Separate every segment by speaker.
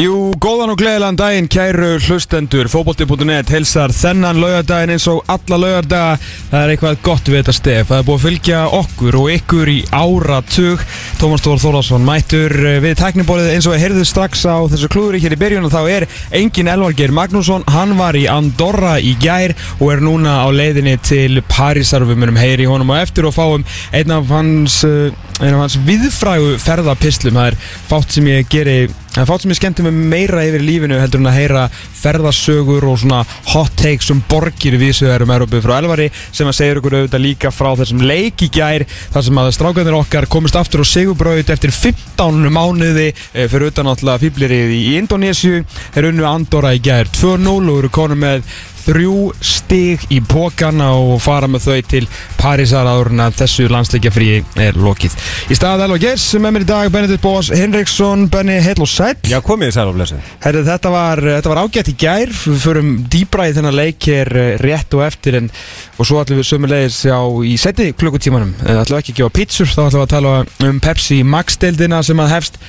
Speaker 1: Jú, góðan og gleðilegan daginn, kæru hlustendur, fótbolti.net helsar þennan laugardaginn eins og alla laugardaga, það er eitthvað gott við þetta stef, það er búið að fylgja okkur og ykkur í áratug, Tómas Þór Þórðarsson mættur eh, við tækniborðið eins og við heyrðum strax á þessu klúðuri hér í byrjun og þá er engin Elvargeir Magnússon, hann var í Andorra í gær og er núna á leiðinni til Parísar. Við munum heyri honum á eftir og fáum einn af hans, eh, einn af hans viðfrægu ferðapislum, það er fátt sem ég geri Er fátt sem ég skemmti mig meira yfir lífinu heldur en að heyra ferðasögur og svona hot takes um borgir viðsöðarum Európu frá Elvari sem að segja ykkur auðvitað líka frá þessum leik í gær þar sem að strákanir okkar komist aftur á Sigurbraut eftir 15 mánuði eh, fyrir utan alltaf fýblirið í Indonésiu er unnu Andorra í gær 2-0 og eru konum með þrjú stig í pókana og fara með þau til Parísar áður en að þessu landsleikjafríi er lokið. Í staðað Elva Gers sem er mér í dag Benedikt Bós Henriksson, Benni Heil og Sæll.
Speaker 2: Já, komið þið sæl og blessið
Speaker 1: Herri, þetta, var, þetta var ágætt í gær, við förum dýbra í þennan leik hér eh, rétt og eftir en, og svo ætlum við sömulegis á í setni klukkutímanum. Eh, ætlum við ekki að gefa pítsur, þá ætlum við að tala um Pepsi Max-deildina sem að hefst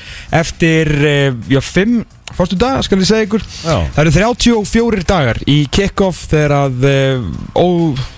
Speaker 1: eftir, eh, já, fimm Fórstu dag, skal ég segja ykkur
Speaker 2: Já.
Speaker 1: Það eru 34 dagar í kick-off þegar að uh, ó,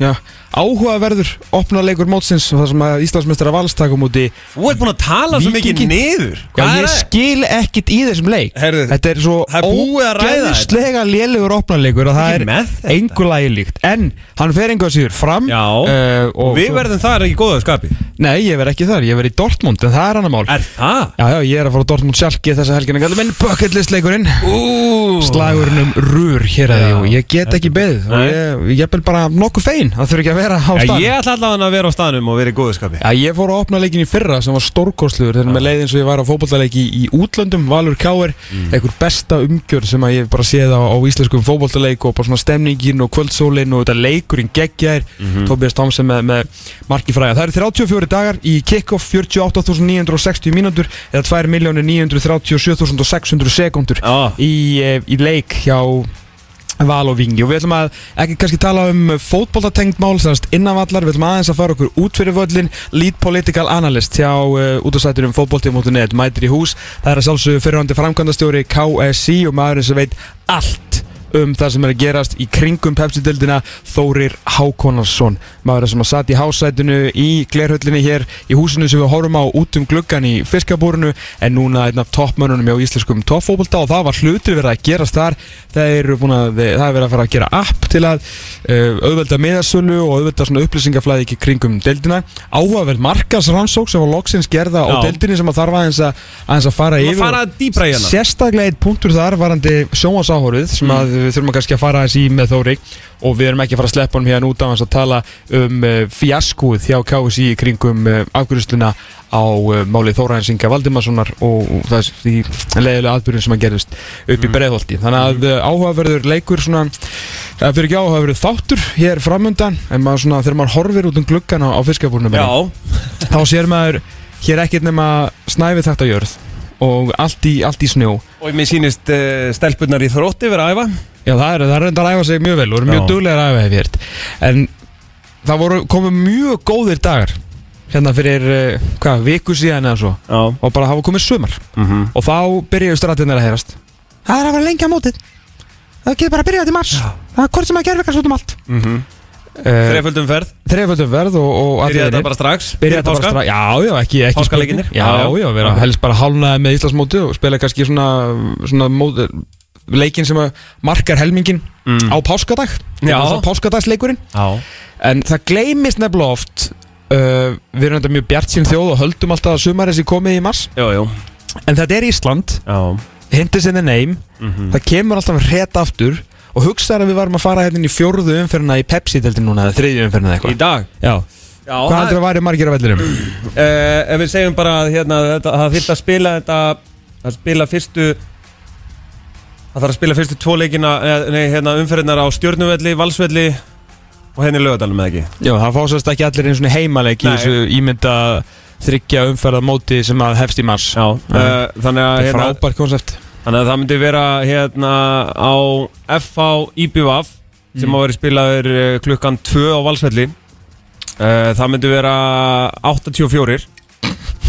Speaker 1: já, áhugaverður opnarleikur mótsins og það sem að Íslandsmeistara valstakum úti
Speaker 2: Þú ert búin að tala svo mikið niður.
Speaker 1: Já,
Speaker 2: er
Speaker 1: ég
Speaker 2: það?
Speaker 1: skil ekkit í þessum leik.
Speaker 2: Heyrðu,
Speaker 1: Þetta er svo
Speaker 2: það er búið að ræða þetta.
Speaker 1: ógeðslega lélugur opnarleikur og það er engu lagi líkt. En hann fer að síður fram
Speaker 2: Já,
Speaker 1: eh, og
Speaker 2: við verðum þar ekki góða skapi.
Speaker 1: Nei, ég verð ekki þar, ég verð í Dortmund en það er annar mál.
Speaker 2: Er það?
Speaker 1: Já, já, ég er að fara á Dortmund sjálki þessa helgina Gallum minn bucket list leikurinn.
Speaker 2: Ú,
Speaker 1: slagurinn um rur hér að
Speaker 2: Já.
Speaker 1: og ég get ekki beðið og ég, ég er bara nokkuð fein það þurfi ekki að vera á
Speaker 2: Já,
Speaker 1: stað
Speaker 2: ég ætla allavega að vera á staðnum og vera í góðu skapi
Speaker 1: Já, ég fór að opna leikin í fyrra sem var stórkostluður þegar með leiðin svo ég var á fótballtaleiki í útlöndum, Valur Káir einhver besta umgjörð sem ég bara séð á, á íslenskum fótballtaleik og bara svona stemningin og kvöldsólin og þetta leikurinn geggjær mm -hmm. Tobias Thompson með, með marki fræða. Það eru 34 dagar í kick-off 48.960 mínútur eða 2.937.600 sekundur
Speaker 2: Já.
Speaker 1: í, eh, í leik hjá Val og Vingi og við ætlum að ekki kannski tala um fótboltatengt mál þannast innanvallar, við ætlum aðeins að fara okkur út fyrir völlin, lead political analyst hjá uh, útastætturum fótbolti.net mætir í hús, það er að sjálfsögðu fyrirhandi framkvæmdastjóri KSI og maðurinn sem veit allt um það sem er að gerast í kringum Pepsi-dildina Þórir Hákonarsson maður sem að satt í hásætinu í glerhöllinni hér í húsinu sem við horfum á út um gluggan í fiskabúrunu en núna einn af toppmönnunum hjá íslenskum toppfóbolta og það var hlutur verið að gerast þar. Það er, er verið að fara að gera app til að uh, auðvelda miðasölu og auðvelda svona upplýsingaflæði ekki kringum deildina. Áhugaverð markasrannsók sem var loksins gerða á
Speaker 2: Já.
Speaker 1: deildinni sem að þarf aðeins að, að fara
Speaker 2: Að
Speaker 1: yfir
Speaker 2: fara hana.
Speaker 1: Sérstaklega eitt punktur þar varandi sjónvarsáhorfið sem
Speaker 2: Mm.
Speaker 1: að við þurfum að kannski að fara aðeins í með Þóri og við erum ekki að fara að sleppa honum hérna út á hans að tala um uh, fjaskúð hjá KSI í kringum uh, afgjörðsluna á uh, málið Þóraðins Inga Valdimarssonar og, það er því leiðilega aðbyrjun sem að gerist upp í
Speaker 2: Mm.
Speaker 1: breiðholti. Þannig að uh, áhugaverður leikur svona það fyrir ekki áhugaverður þáttur hér framundan en maður svona þegar maður horfir út um gluggan á, á fiskabúrnum þá sér maður hér ekkert nema snæfið þetta jörð og allt í, allt í snjó.
Speaker 2: Og mér sýnist uh, stelpunnar í þrótti vera að æfa.
Speaker 1: Já, það er, það er enda að æfa sig mjög vel og eru mjög
Speaker 2: Já.
Speaker 1: duglega að æfa hefði hér En það voru komið mjög góðir dagar Hérna fyrir, uh, hvað, viku síðan eða svo.
Speaker 2: Já.
Speaker 1: Og bara hafa komið sumar.
Speaker 2: Mm
Speaker 1: Og þá byrjuðu strættinir að heyrast. Það er að vera lengi á mótið. Það getur bara að byrja þetta í mars.
Speaker 2: Já.
Speaker 1: Það er hvort sem að gerða eitthvað út um allt. Uh,
Speaker 2: Þreföldum ferð
Speaker 1: Þreföldum verð og, og
Speaker 2: Byrja
Speaker 1: allir
Speaker 2: þetta bara strax
Speaker 1: Byrja
Speaker 2: Fyrir
Speaker 1: þetta bara strax Já, já, ekki, ekki
Speaker 2: Páskaleikirnir?
Speaker 1: spurning. Já,
Speaker 2: Já,
Speaker 1: já,
Speaker 2: já.
Speaker 1: vera
Speaker 2: Ok.
Speaker 1: helst bara hálnaði með Íslandsmóti og spila kannski svona, svona móti, leikin sem að markar helmingin
Speaker 2: Mm.
Speaker 1: á páskadag
Speaker 2: Já.
Speaker 1: Páskadagsleikurinn
Speaker 2: Já
Speaker 1: En það gleymist nefnilega oft uh, Við erum þetta mjög bjart sín þjóð og höldum alltaf að sumarið sem komið í mars
Speaker 2: Jú, jú
Speaker 1: En þetta er Ísland,
Speaker 2: Já
Speaker 1: hindis in the name
Speaker 2: Mhm.
Speaker 1: Það kemur alltaf rétt aftur Og hugsaður að við varum að fara hérna í fjórðu umferðina í Pepsi-deltin núna Eða þriðju umferðina eða
Speaker 2: Í
Speaker 1: eitthvað
Speaker 2: dag?
Speaker 1: Já,
Speaker 2: Já
Speaker 1: hvað heldur að væri margir af vellirum?
Speaker 2: uh, Ef við segjum bara að, hérna, þetta, það þyrfti að spila þetta að spila fyrstu það þarf að spila fyrstu tvo leikina eh, nei, hérna, umferðinar á stjórnuvelli, valsvelli og henni lögadalum eða ekki?
Speaker 1: Já, það fásast ekki allir einu svona heimaleik í
Speaker 2: Nei.
Speaker 1: þessu ímynda þryggja umferða móti sem að hefst í mars.
Speaker 2: Já, uh, þannig að
Speaker 1: Það er
Speaker 2: hérna,
Speaker 1: frábært koncept
Speaker 2: Þannig að það myndi vera hérna á FH IBVF sem
Speaker 1: Mm.
Speaker 2: á að vera spilaður eh, klukkan 2 á Valsvelli. Uh, Það myndi vera 84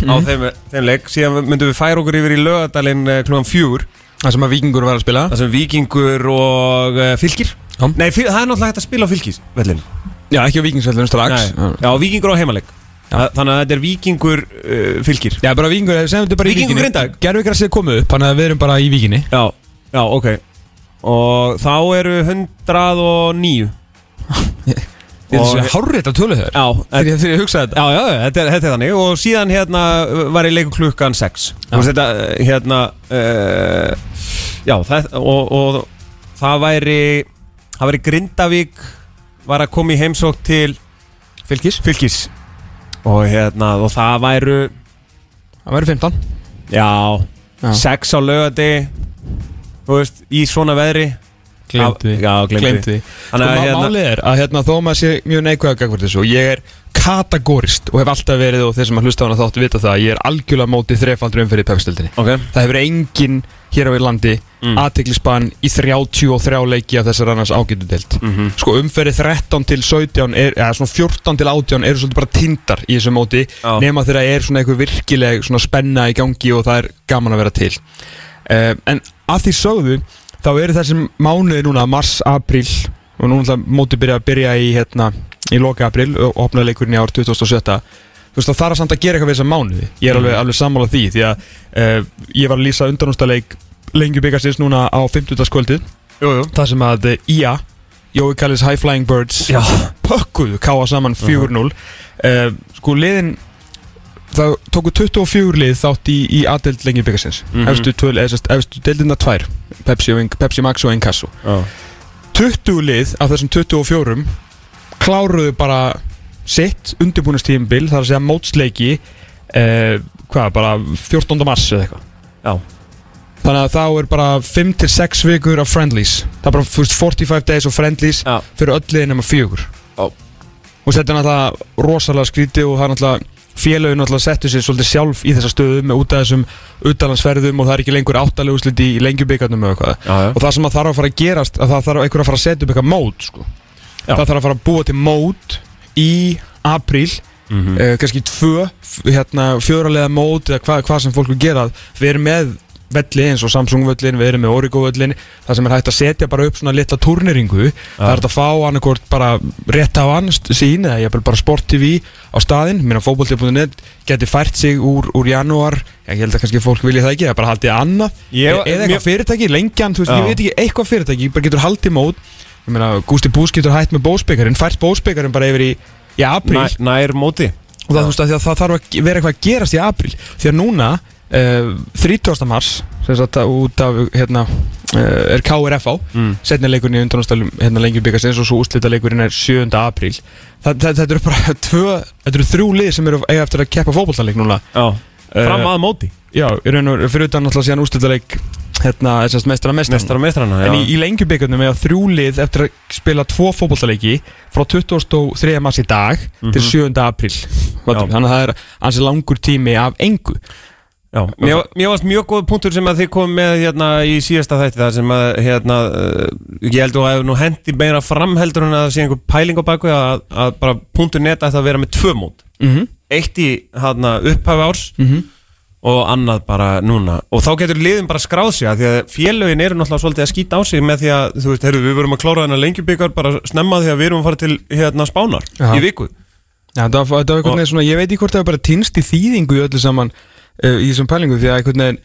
Speaker 2: á
Speaker 1: Mhm.
Speaker 2: þeim, þeim leik. Síðan myndum við færa okkur yfir í lögadalinn klukkan 4
Speaker 1: Það sem að vikingur var að spila.
Speaker 2: Það sem vikingur og fylgir
Speaker 1: Já.
Speaker 2: Nei, það er náttúrulega hægt að spila á fylgis vellin
Speaker 1: Já, ekki á vikingsvellinu strax.
Speaker 2: Já, vikingur á heimaleg Þannig að þetta er vikingur uh, fylgir.
Speaker 1: Já, bara vikingur, segjum þetta bara í
Speaker 2: Víkingur
Speaker 1: vikinni
Speaker 2: Grindavík.
Speaker 1: Gervigrasið er komið upp, þannig að við erum bara í vikinni
Speaker 2: Já, já, ok. Og þá eru 109
Speaker 1: Þetta er hárrið að tölu þeir
Speaker 2: Já,
Speaker 1: Þegar ég- þegar ég hugsa þetta.
Speaker 2: Já, já, þetta er, þetta er þannig. Og síðan hérna var ég leikur klukkan 6 Þú veist þetta, hérna uh, Já, það, og, og það væri það væri Grindavík var að koma í heimsók til
Speaker 1: Fylgis
Speaker 2: Fylkis og hérna, og það væru
Speaker 1: Það væri 15
Speaker 2: já,
Speaker 1: Já.
Speaker 2: 6 á laugadi þú veist, í svona veðri
Speaker 1: Glemt því.
Speaker 2: Glemt því.
Speaker 1: Sko,
Speaker 2: hérna-
Speaker 1: málið er að hérna, þó maður sé mjög neikvæða gagvart þessu og ég er kategórist og hef alltaf verið og þeir sem að hlusta á hana þáttu vita það að ég er algjörlega mótið þrefaldur umferð í pepstildinni
Speaker 2: Ok,
Speaker 1: Það hefur enginn hér á við landi mm. aðteglisbann í 33 leiki af þessar annars ágætu deilt
Speaker 2: Mhm.
Speaker 1: Sko umferði 13 til 17 er, eða svona 14 til 18 eru svolítið bara tindar í þessu móti
Speaker 2: Já.
Speaker 1: nema þegar er svona eitthvað virkileg svona spenna í gangi og það er gaman að vera til. Uh, En að því sögðu þá eru þessum mánuði núna mars, april og núna ætla móti byrja að byrja í hérna í loka april og opnaði leikurinn í ár 2017 þú veist það þarf samt að gera eitthvað við þessa mánuði. Ég er alveg, alveg sammála því því að uh, ég var að lýsa undanústaleik lengju byggasins núna á 50. kvöldið
Speaker 2: jú, jú.
Speaker 1: Það sem að IA Jói Kallis High Flying Birds pökkuðu káa saman 4-0 uh, sko liðin það tóku 24 lið þátt í, í aðdelt lengju byggasins eða, sest, efstu deildina tvær Pepsi, og, Pepsi Max og Inkasso
Speaker 2: já.
Speaker 1: 20 lið af þessum 24 kláruðu bara sitt undirbúinustímbil þar að segja mótsleiki eh, hvað, bara 14. mars eða eitthvað.
Speaker 2: Já,
Speaker 1: þannig að þá er bara 5-6 vikur af friendlies. Það er bara veist, 45 days of friendlies
Speaker 2: já,
Speaker 1: fyrir öll liðin nema fjögur.
Speaker 2: Já.
Speaker 1: og þetta er náttúrulega rosalega skrítið og það er náttúrulega félagin náttúrulega settu sér svolítið sjálf í þessa stöðu með út af þessum utalansferðum og það er ekki lengur áttalegu úrslit í lengjubíkarnum og það sem að þarf að fara að gerast að það þarf einhver að fara að setja upp eitthvað mót sko. Það þarf að fara að búa til mót í apríl
Speaker 2: Mhm.
Speaker 1: uh, kannski tvö hérna, fjóralega mót eða hvað hva sem fólk vil gera við erum með velli eins og Samsung völlin við erum með Origo völlin það sem er hægt að setja bara upp svona litla turneringu það er hægt að fá annarkort bara rétt af hann sín eða jafnvel bara Sport TV á staðinn, minna fótbolti.net geti fært sig úr, úr janúar. Ég held að kannski fólk vilja það ekki, það er bara haldið annað.
Speaker 2: Ég-
Speaker 1: E- eða
Speaker 2: mér-
Speaker 1: eitthvað fyrirtæki, lengjan, þú veist,
Speaker 2: Já.
Speaker 1: ég veit ekki eitthvað fyrirtæki, bara getur haldið mót. Ég meina, Gústi Bús getur hætt með bósbyggarinn fært bósbyggarinn bara yfir í, í apríl.
Speaker 2: Nær, nær móti.
Speaker 1: Og það, þú veist, að því að það þarf að vera eitthvað að gerast í apríl. Því að núna 30. mars sem sagt að út af hérna uh, er KRFA
Speaker 2: mm.
Speaker 1: setni leikurinn í undanústalum hérna lengjum byggasins og svo úslita leikurinn er 7. apríl þetta eru bara tvö þetta eru þrjú lið sem eru eiga eftir að keppa fótballtaleik núna
Speaker 2: Já, fram
Speaker 1: Eh,
Speaker 2: að móti
Speaker 1: já, fyrir utan náttúrulega síðan úslita leik hérna, þessast mestra mestra
Speaker 2: Mestar og mestrana,
Speaker 1: En í, í lengjubíkarnum er þrjú lið eftir að spila tvo fótbollaleiki frá 23. mars í dag til 7. apríl
Speaker 2: Já.
Speaker 1: Þannig að það er ansi langur tími af engu
Speaker 2: Já, mér, mér varst mjög góð punktur sem að þið komum með hérna í síðasta þætti þar sem að hérna, uh, ég held að nú hendi meira framheldur en að það sé einhver pæling á baku að, að bara punktur net ætti að vera með tvö mót
Speaker 1: mm -hmm.
Speaker 2: eitt í hérna, upphafi árs
Speaker 1: Mhm.
Speaker 2: og annað bara núna og þá getur liðin bara skráð sig að því að félögin eru náttúrulega svolítið að skýta á sig með því að þú veist, heyrðu, við verum að klára þennan lengjubikar bara snemma því að við erum að fara til hérna spánar
Speaker 1: Já.
Speaker 2: í viku
Speaker 1: Já, það var, það veginn svona, ég veit ekki hvort það var bara týnst í þýðingu í öllu saman í þessum pælingu því að einhvern veginn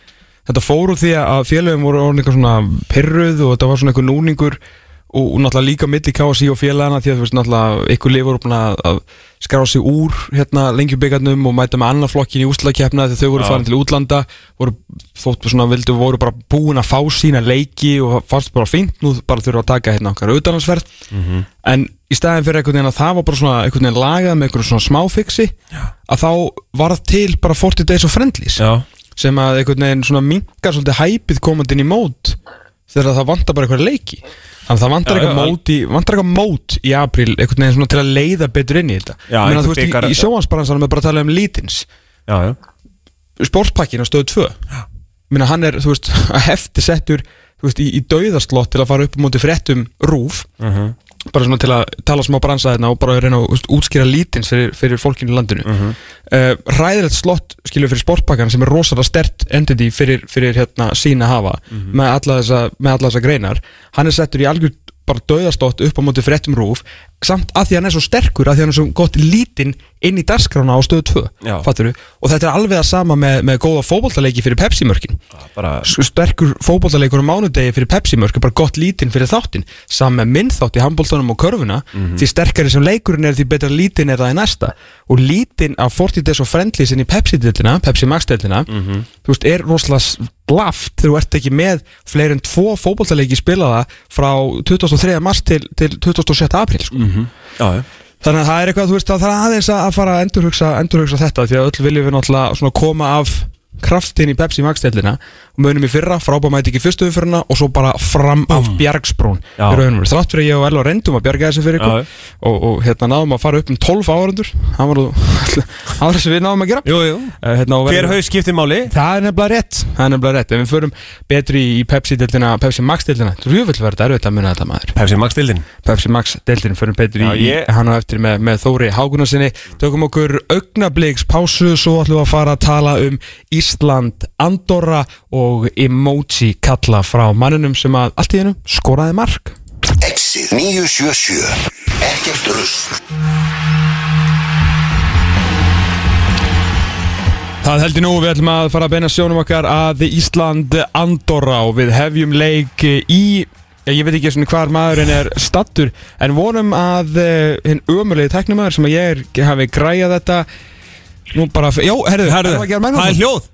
Speaker 1: þetta fór úr því að félögum voru orðin eitthvað svona pyrruð og þetta var svona eitthvað núningur og, og náttúrulega líka milli KSI og félagana því að þú veist náttúrulega ykkur búin að, að skrá sig úr hérna lengjubíkarnum og mæta með annar flokkin í úslakefna þegar þau voru farin til útlanda voru þótt svona vildu voru bara búin að fá sína leiki og fannst bara fínt nú bara þurfa að taka hérna okkar auðvitaðnarsferð en í staðin fyrir einhvern veginn að það var bara svona einhvern veginn lagað með einhverjum svona smáfixi að þá var það til bara 40 days of friendlies
Speaker 2: Já,
Speaker 1: sem að einhvern veginn svona minkar svolítið hæpið komandi inn í mót þegar það vantar bara einhverja leiki þannig að það vantar
Speaker 2: Já,
Speaker 1: eitthvað
Speaker 2: já,
Speaker 1: mót í vantar eitthvað mót í apríl einhvern veginn svona til að leiða betur inn í þetta.
Speaker 2: Já, einhver
Speaker 1: þú veist,
Speaker 2: bikar-
Speaker 1: í, í sjóhansbaransanum er bara að tala um lítins.
Speaker 2: Já, já.
Speaker 1: Sportpakkin á stöðu 2 Minna, hann er, þú veist, að hefti settur veist, í, í dauðaslott til að fara upp á móti fréttum rúf bara svona til að tala smá bransa þarna og bara reyna að úst, útskýra lítins fyrir, fyrir fólkinu í landinu. Uh ræðilegt slott skilur fyrir sportpakkan sem er rosalega stert entity fyrir, fyrir hérna sína hafa með alla þessa, með alla þessa greinar. Hann er settur í algjör bara dauðastótt upp á móti fréttum rúf samt að því hann er svo sterkur að því hann er svo gott lítinn inn í dagskrána á stöðu 2
Speaker 2: Já.
Speaker 1: fatturu? og þetta er alveg að sama með, með góða fótboltaleiki fyrir Pepsi-mörkin
Speaker 2: bara
Speaker 1: sterkur fótboltaleikur á mánudegi fyrir Pepsi-mörk er bara gott lítinn fyrir þáttinn saman með minn þátt í handbóltanum og körfuna því sterkari sem leikurinn er því betra lítinn er það í næsta og lítinn af 40 days og friendly sinni í Pepsi-dildina Pepsi Max-dildina þú veist, er rosalega blaft þegar þú ert ekki með fleiri en tvo fótboltaleiki spilaða frá 23. mars til, til 27. april sko.
Speaker 2: Já, já.
Speaker 1: Þannig að það er eitthvað, þú veist, að það er aðeins að fara að endurhugsa, endurhugsa þetta því að öll viljum við náttúrulega koma af kraftin í Pepsi og munum í fyrra, frábæmæti ekki fyrstu umfyrina og svo bara fram af Bjargsbrún. Í. Þrátt fyrir að ég og Elva reyndum að bjarga þessu fyrir ykkur og, og hérna náðum að fara upp um 12 árandur það var aðra sem við náðum að gera.
Speaker 2: Jú, jú.
Speaker 1: Eh, hérna,
Speaker 2: Hver haus skiptir máli?
Speaker 1: Það er nefnilega rétt, það er nefnilega rétt. Ef við förum betri í Pepsi-deildina, Pepsi Max-deildina Þú vill verða erfitt að muna þetta maður.
Speaker 2: Pepsi Max dildin
Speaker 1: Pepsi Max deildin fyrir betur
Speaker 2: Já,
Speaker 1: í
Speaker 2: ég-
Speaker 1: hann og eftir með, með Þóri Hákunarsinni tökum okkur augnabliks pásu svo ætlum við að fara að tala um Ísland, Andorra og emoji kalla frá manninum sem að allt í hennu skoraði mark.
Speaker 3: Exið 977 Ekkert rusl.
Speaker 1: Það heldur nú, við ætlum að fara að beina sjónum okkar að Ísland, Andorra og við hefjum leik í ég veit ekki svona hvar maðurinn er stattur en vonum að uh, hinn ömulegi teknumæður sem að ég er, hafi græjað þetta nú bara, já, herðu,
Speaker 2: Herðu,
Speaker 1: gera
Speaker 2: það er hljóð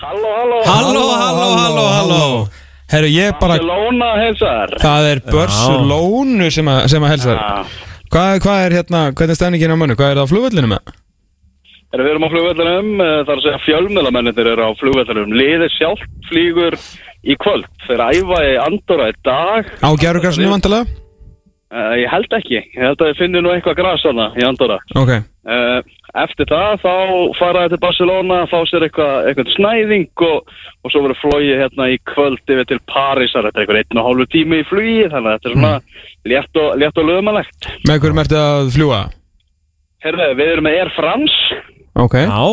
Speaker 4: Halló, halló,
Speaker 2: Halló, halló, halló, halló
Speaker 1: Herru, ég bara,
Speaker 4: Barcelona heilsar.
Speaker 1: Það er Börsulónu sem að, sem að helsa
Speaker 4: Já.
Speaker 1: hvað, hvað er hérna, hvernig er stefningin á mannu? Hvað er það á flugvöllinu með?
Speaker 4: Erum við erum á flugvellinum, eh, það er að segja fjölmjölamennir eru á flugvellinum. Liðið sjálf flýgur í kvöld. Þeir æfa í Andorra í dag.
Speaker 1: Á gerðugarsinu vantilega?
Speaker 4: uh, Ég held ekki, ég held að þið finnir nú eitthvað gras hana í Andorra.
Speaker 1: Ok,
Speaker 4: uh, Eftir það þá fara þeir til Barcelona fá sér eitthvað, eitthvað snæðing og, og svo verður flóið hérna í kvöld yfir til Parísar, þetta er eitthvað einn og hálfu tími í flugi þannig að þetta er svona létt og, létt og lögumælegt
Speaker 1: með hverjum ertu að fljúa?
Speaker 4: Herðu, við erum með Air France.
Speaker 1: Ok,
Speaker 2: Já.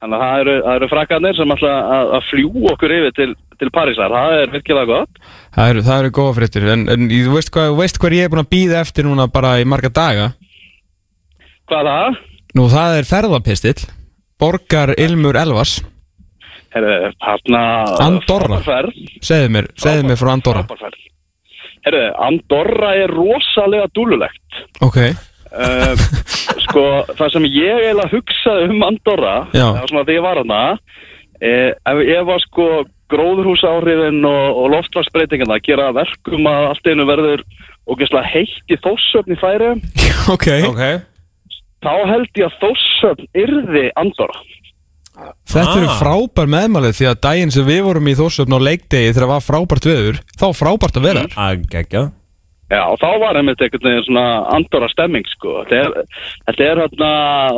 Speaker 4: Þannig að það eru, það eru frakkarnir sem ætla að, að fljú okkur yfir til, til Parísar. Það er virkilega gott.
Speaker 1: það eru, það eru góða fréttir en, en þú veist hvað, þú veist hvað ég er búin að býða eftir núna bara í marga daga
Speaker 4: Hvað það?
Speaker 1: Nú, það er ferðapistill Borgar Ilmur Elvars
Speaker 4: Herðu, hérna...
Speaker 1: Andorra. Segðu mér, segðu mér frá Andorra
Speaker 4: Frábærferð. Herðu, Andorra er rosalega dúlulegt.
Speaker 1: Ok,
Speaker 4: Uh, sko, það sem ég eiginlega hugsaði um Andorra,
Speaker 1: Já.
Speaker 4: það var svona því ég var hana, eh, ef ég var sko gróðurhúsáhrifin og, og loftlagsbreytingana að gera verkum að allt einu verður ógeðslega heitt í þóssöfn í færi,
Speaker 1: ok
Speaker 2: Ok
Speaker 4: þá held ég að þóssöfn yrði Andorra.
Speaker 1: Þetta eru
Speaker 2: Ah.
Speaker 1: frábær meðmælið því að daginn sem við vorum í Þórsöfn á leikdegi þegar það var frábært veður þá var frábært að vera þar.
Speaker 2: Að gegja
Speaker 4: Já, þá var einmitt einhvern veginn svona andora stemming, sko. Þetta er, þetta er hérna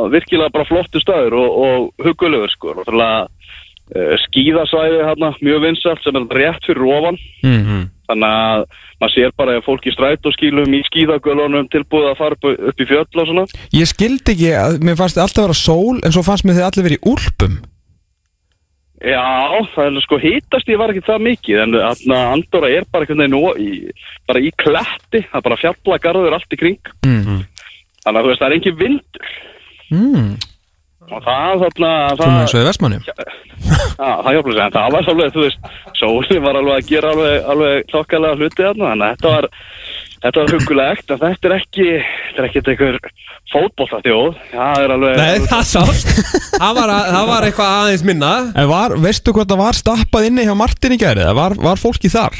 Speaker 4: virkilega bara flottu staður og, og hugulegur, sko. Náttúrulega uh, skíðasvæði hérna, mjög vinsalt sem er rétt fyrir ofan.
Speaker 1: mm.
Speaker 4: Þannig að maður sér bara að fólk í stræt og skílum í skíðagölunum tilbúið að fara upp, í fjöll og svona.
Speaker 1: Ég skildi ekki að mér fannst þið alltaf vera sól en svo fannst mér þið allir verið í úlpum
Speaker 4: Já, það er sko hítast ég var ekki það mikið en Andorra er bara einhvern veginn ó- í, bara í kletti, það er bara fjallagarður allt í kring.
Speaker 1: mm.
Speaker 4: Þannig að þú veist, það er engin vindur.
Speaker 1: Mm.
Speaker 4: Og það þarna, það...
Speaker 1: eins og í Vestmanni
Speaker 4: það hjálplega sig, en það var alveg, þú veist, sólinn var alveg að gera alveg, alveg þokkalega hluti þarna, þannig að þetta var, þetta var hugulegt, en þetta er ekki, þetta er ekki einhver fótbollastjóð, það er alveg,
Speaker 2: Nei, það sást Það var, að, það var eitthvað aðeins minna
Speaker 1: En var, veistu hvað það var stappað inni hjá Martin í gærið? Var, var fólki þar?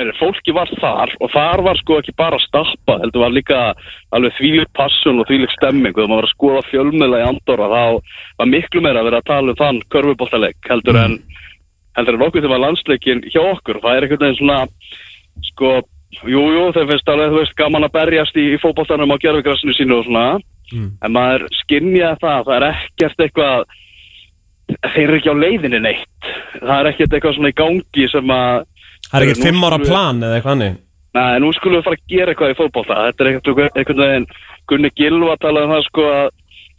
Speaker 4: Er, fólki var þar og þar var sko ekki bara stappa, heldur var líka alveg þvílik passun og þvílik stemming, og þegar maður var að skoða fjölmiðla í Andorra, þá var miklu meira að vera að tala um þann körfuboltaleik, heldur en, heldur en okkur þegar var landsleikin hjá okkur, það er einhvern veginn svona, sko, jú, jú, þeir finnst alveg, þú veist, gaman að berjast í, í fótboltanum á gerfugrassinu sínu og svona, en maður skinnja það, það er ekkert eitthvað, þeir eru ekki á leiðinni neitt. Það er ekkert eitthvað svona í gangi sem að
Speaker 2: Það er ekkert fimm ára plan eða eitthvað hannig
Speaker 4: Nei, nú skulum við fara að gera eitthvað í fótbolta. Þetta er eitthvað, einhvern veginn Gunni Gilva talaði um það sko að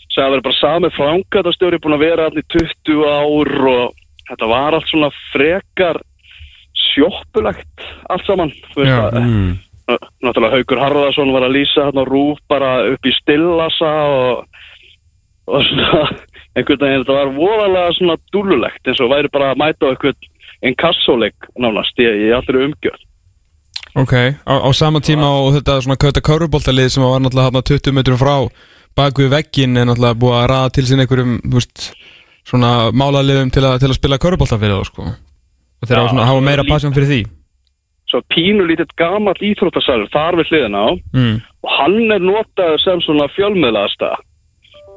Speaker 4: segja að vera bara sami frangatastjóri búin að vera allir 20 ár og þetta var allt svona frekar sjoppulegt allt saman.
Speaker 1: Já,
Speaker 2: mm.
Speaker 4: náttúrulega Haugur Harðarsson var að lýsa hérna rúf bara upp í stillasa og, og svona einhvern veginn þetta var voðalega svona dúlulegt eins og væri bara að mæta á einn kassoleik nánast í, í allri umgjörð
Speaker 1: Ok, á, á sama tíma og þetta svona köta kauruboltalið sem var náttúrulega hérna 20 metrum frá bak við veggin er náttúrulega búið að raða til sín einhverjum, veist, svona málaliðum til, til að spila kaurubolta fyrir þá, sko. Og þeir
Speaker 4: Já,
Speaker 1: hafa meira passion fyrir því.
Speaker 4: svo pínu lítið gamall íþróttasalur þar við hliðina á
Speaker 1: Mm.
Speaker 4: og hann er notaður sem svona fjölmiðlaðasta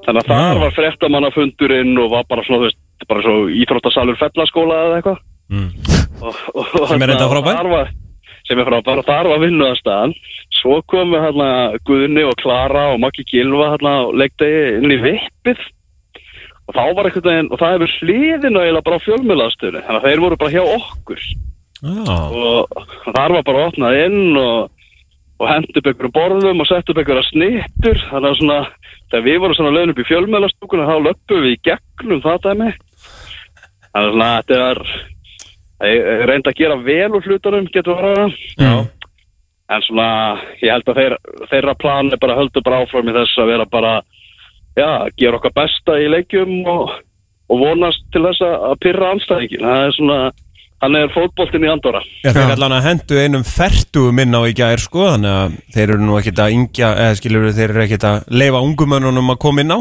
Speaker 4: þannig að þar
Speaker 2: Já.
Speaker 4: var fréttamannafundurinn og var bara svona, þú veist, bara svo íþróttasalur fellaskóla eða eitthvað
Speaker 2: Mm.
Speaker 4: og, og,
Speaker 2: Sem er enda frábær.
Speaker 4: sem er frábær og þar var vinnuðastaðan svo komu hérna Guðni og Klara og Maggi Gilva hérna og leikti inn í vippið. Og þá var einhvern veginn og það hefur hliðinu eiginlega bara á fjölmiðlaðastöðinu þannig að þeir voru bara hjá okkur.
Speaker 2: Já,
Speaker 4: og þar var bara opnað inn og, og upp einhverjum borðum og sett upp einhverja snittur. Þannig að svona, þegar við vorum svona lögn upp í fjölmjölastúkuna þá löpum við í gegnum það dæmi. Þannig að svona, þetta var ég ég reyndi að gera vel úr hlutunum getur verið að
Speaker 2: já.
Speaker 4: en svona, ég held að þeir, þeirra plan er bara höldu bara áfram í þess að vera bara, já, gera okkar besta í leikjum og, og vonast til þess að pyrra anstæðingin það er svona, hann er fótboltinn í Andorra.
Speaker 2: Já, þeir allan að hendu einum fertugum inn á í gær sko, þannig að þeir eru nú ekkert að yngja, eða skilur þeir eru ekkert að leifa ungumönnunum að koma inn á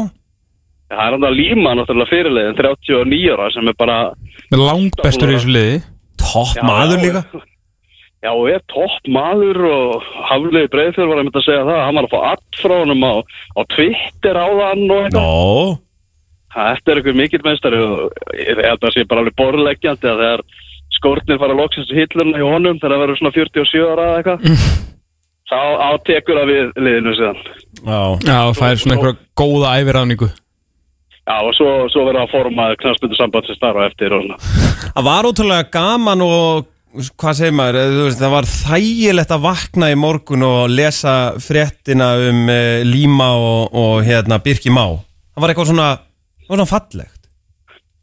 Speaker 4: Það er hann að líma náttúrulega fyrirleiðin 39 ára sem er bara
Speaker 1: Langt bestur í þessu liði.
Speaker 2: Topp maður líka.
Speaker 4: Já, og er topp maður og Hafliði Breiðfjörð var að mynda að segja það. Hann var að fá allt frá honum á, á Twitter á þann og eitthvað.
Speaker 2: Nó,
Speaker 4: Þetta er einhver mikill meistari og ég held að það sé bara alveg borðleggjandi að þegar skórnir fara loksins í hillurna í honum þegar það verður svona 47 ára eða eitthvað þá átekur það við liðinu síðan.
Speaker 2: Já,
Speaker 1: Já, það er svona einhverja góða æfiráningu.
Speaker 4: Já, og svo, svo verður það formað knastbundu samband sem starfa eftir og svona
Speaker 2: það var ótrúlega gaman og hvað segir maður, veist, það var þægilegt að vakna í morgun og lesa fréttina um uh, Líma og, og hérna Birki Má það var eitthvað svona, það var svona fallegt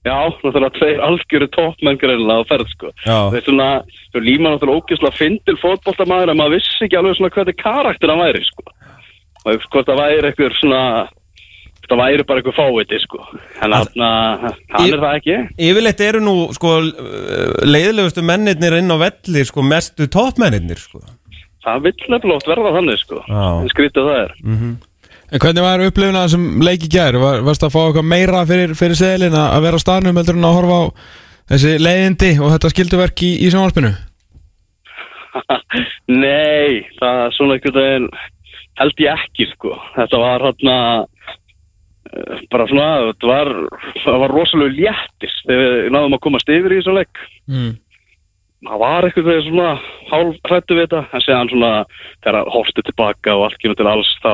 Speaker 4: Já, náttúrulega tveir algjöru toppmenn greinlega á ferð sko. Það er svona, þú líma náttúrulega ógeðslega fyndil fótboltamaður en maður vissi ekki alveg svona hvernig karakter hann væri sko. Og hvort það væri eitthvað svona, það væri bara eitthvað fáviti sko. En hann, hann er það ekki.
Speaker 2: Yfirleitt eru nú sko leiðilegustu mennirnir inn á velli sko mestu toppmennirnir sko
Speaker 4: Það vill nefnilega oft verða þannig sko. En skrítið það er.
Speaker 1: En hvernig var upplifun að þessum leik í gær? Var, varst að fá eitthvað meira fyrir, fyrir seðlin að vera á staðnum heldur en að horfa á þessi leiðindi og þetta skilduverk í, í sjónvarpinu?
Speaker 4: Nei, það er svona veginn held ég ekki sko. Þetta var hérna bara svona, var, það var rosalega léttis þegar við náðum að komast yfir í þessum leik.
Speaker 1: Mm.
Speaker 4: það var eitthvað þegar svona hálf hrættu við þetta en séðan svona þegar hófstu tilbaka og allt kemur til alls þá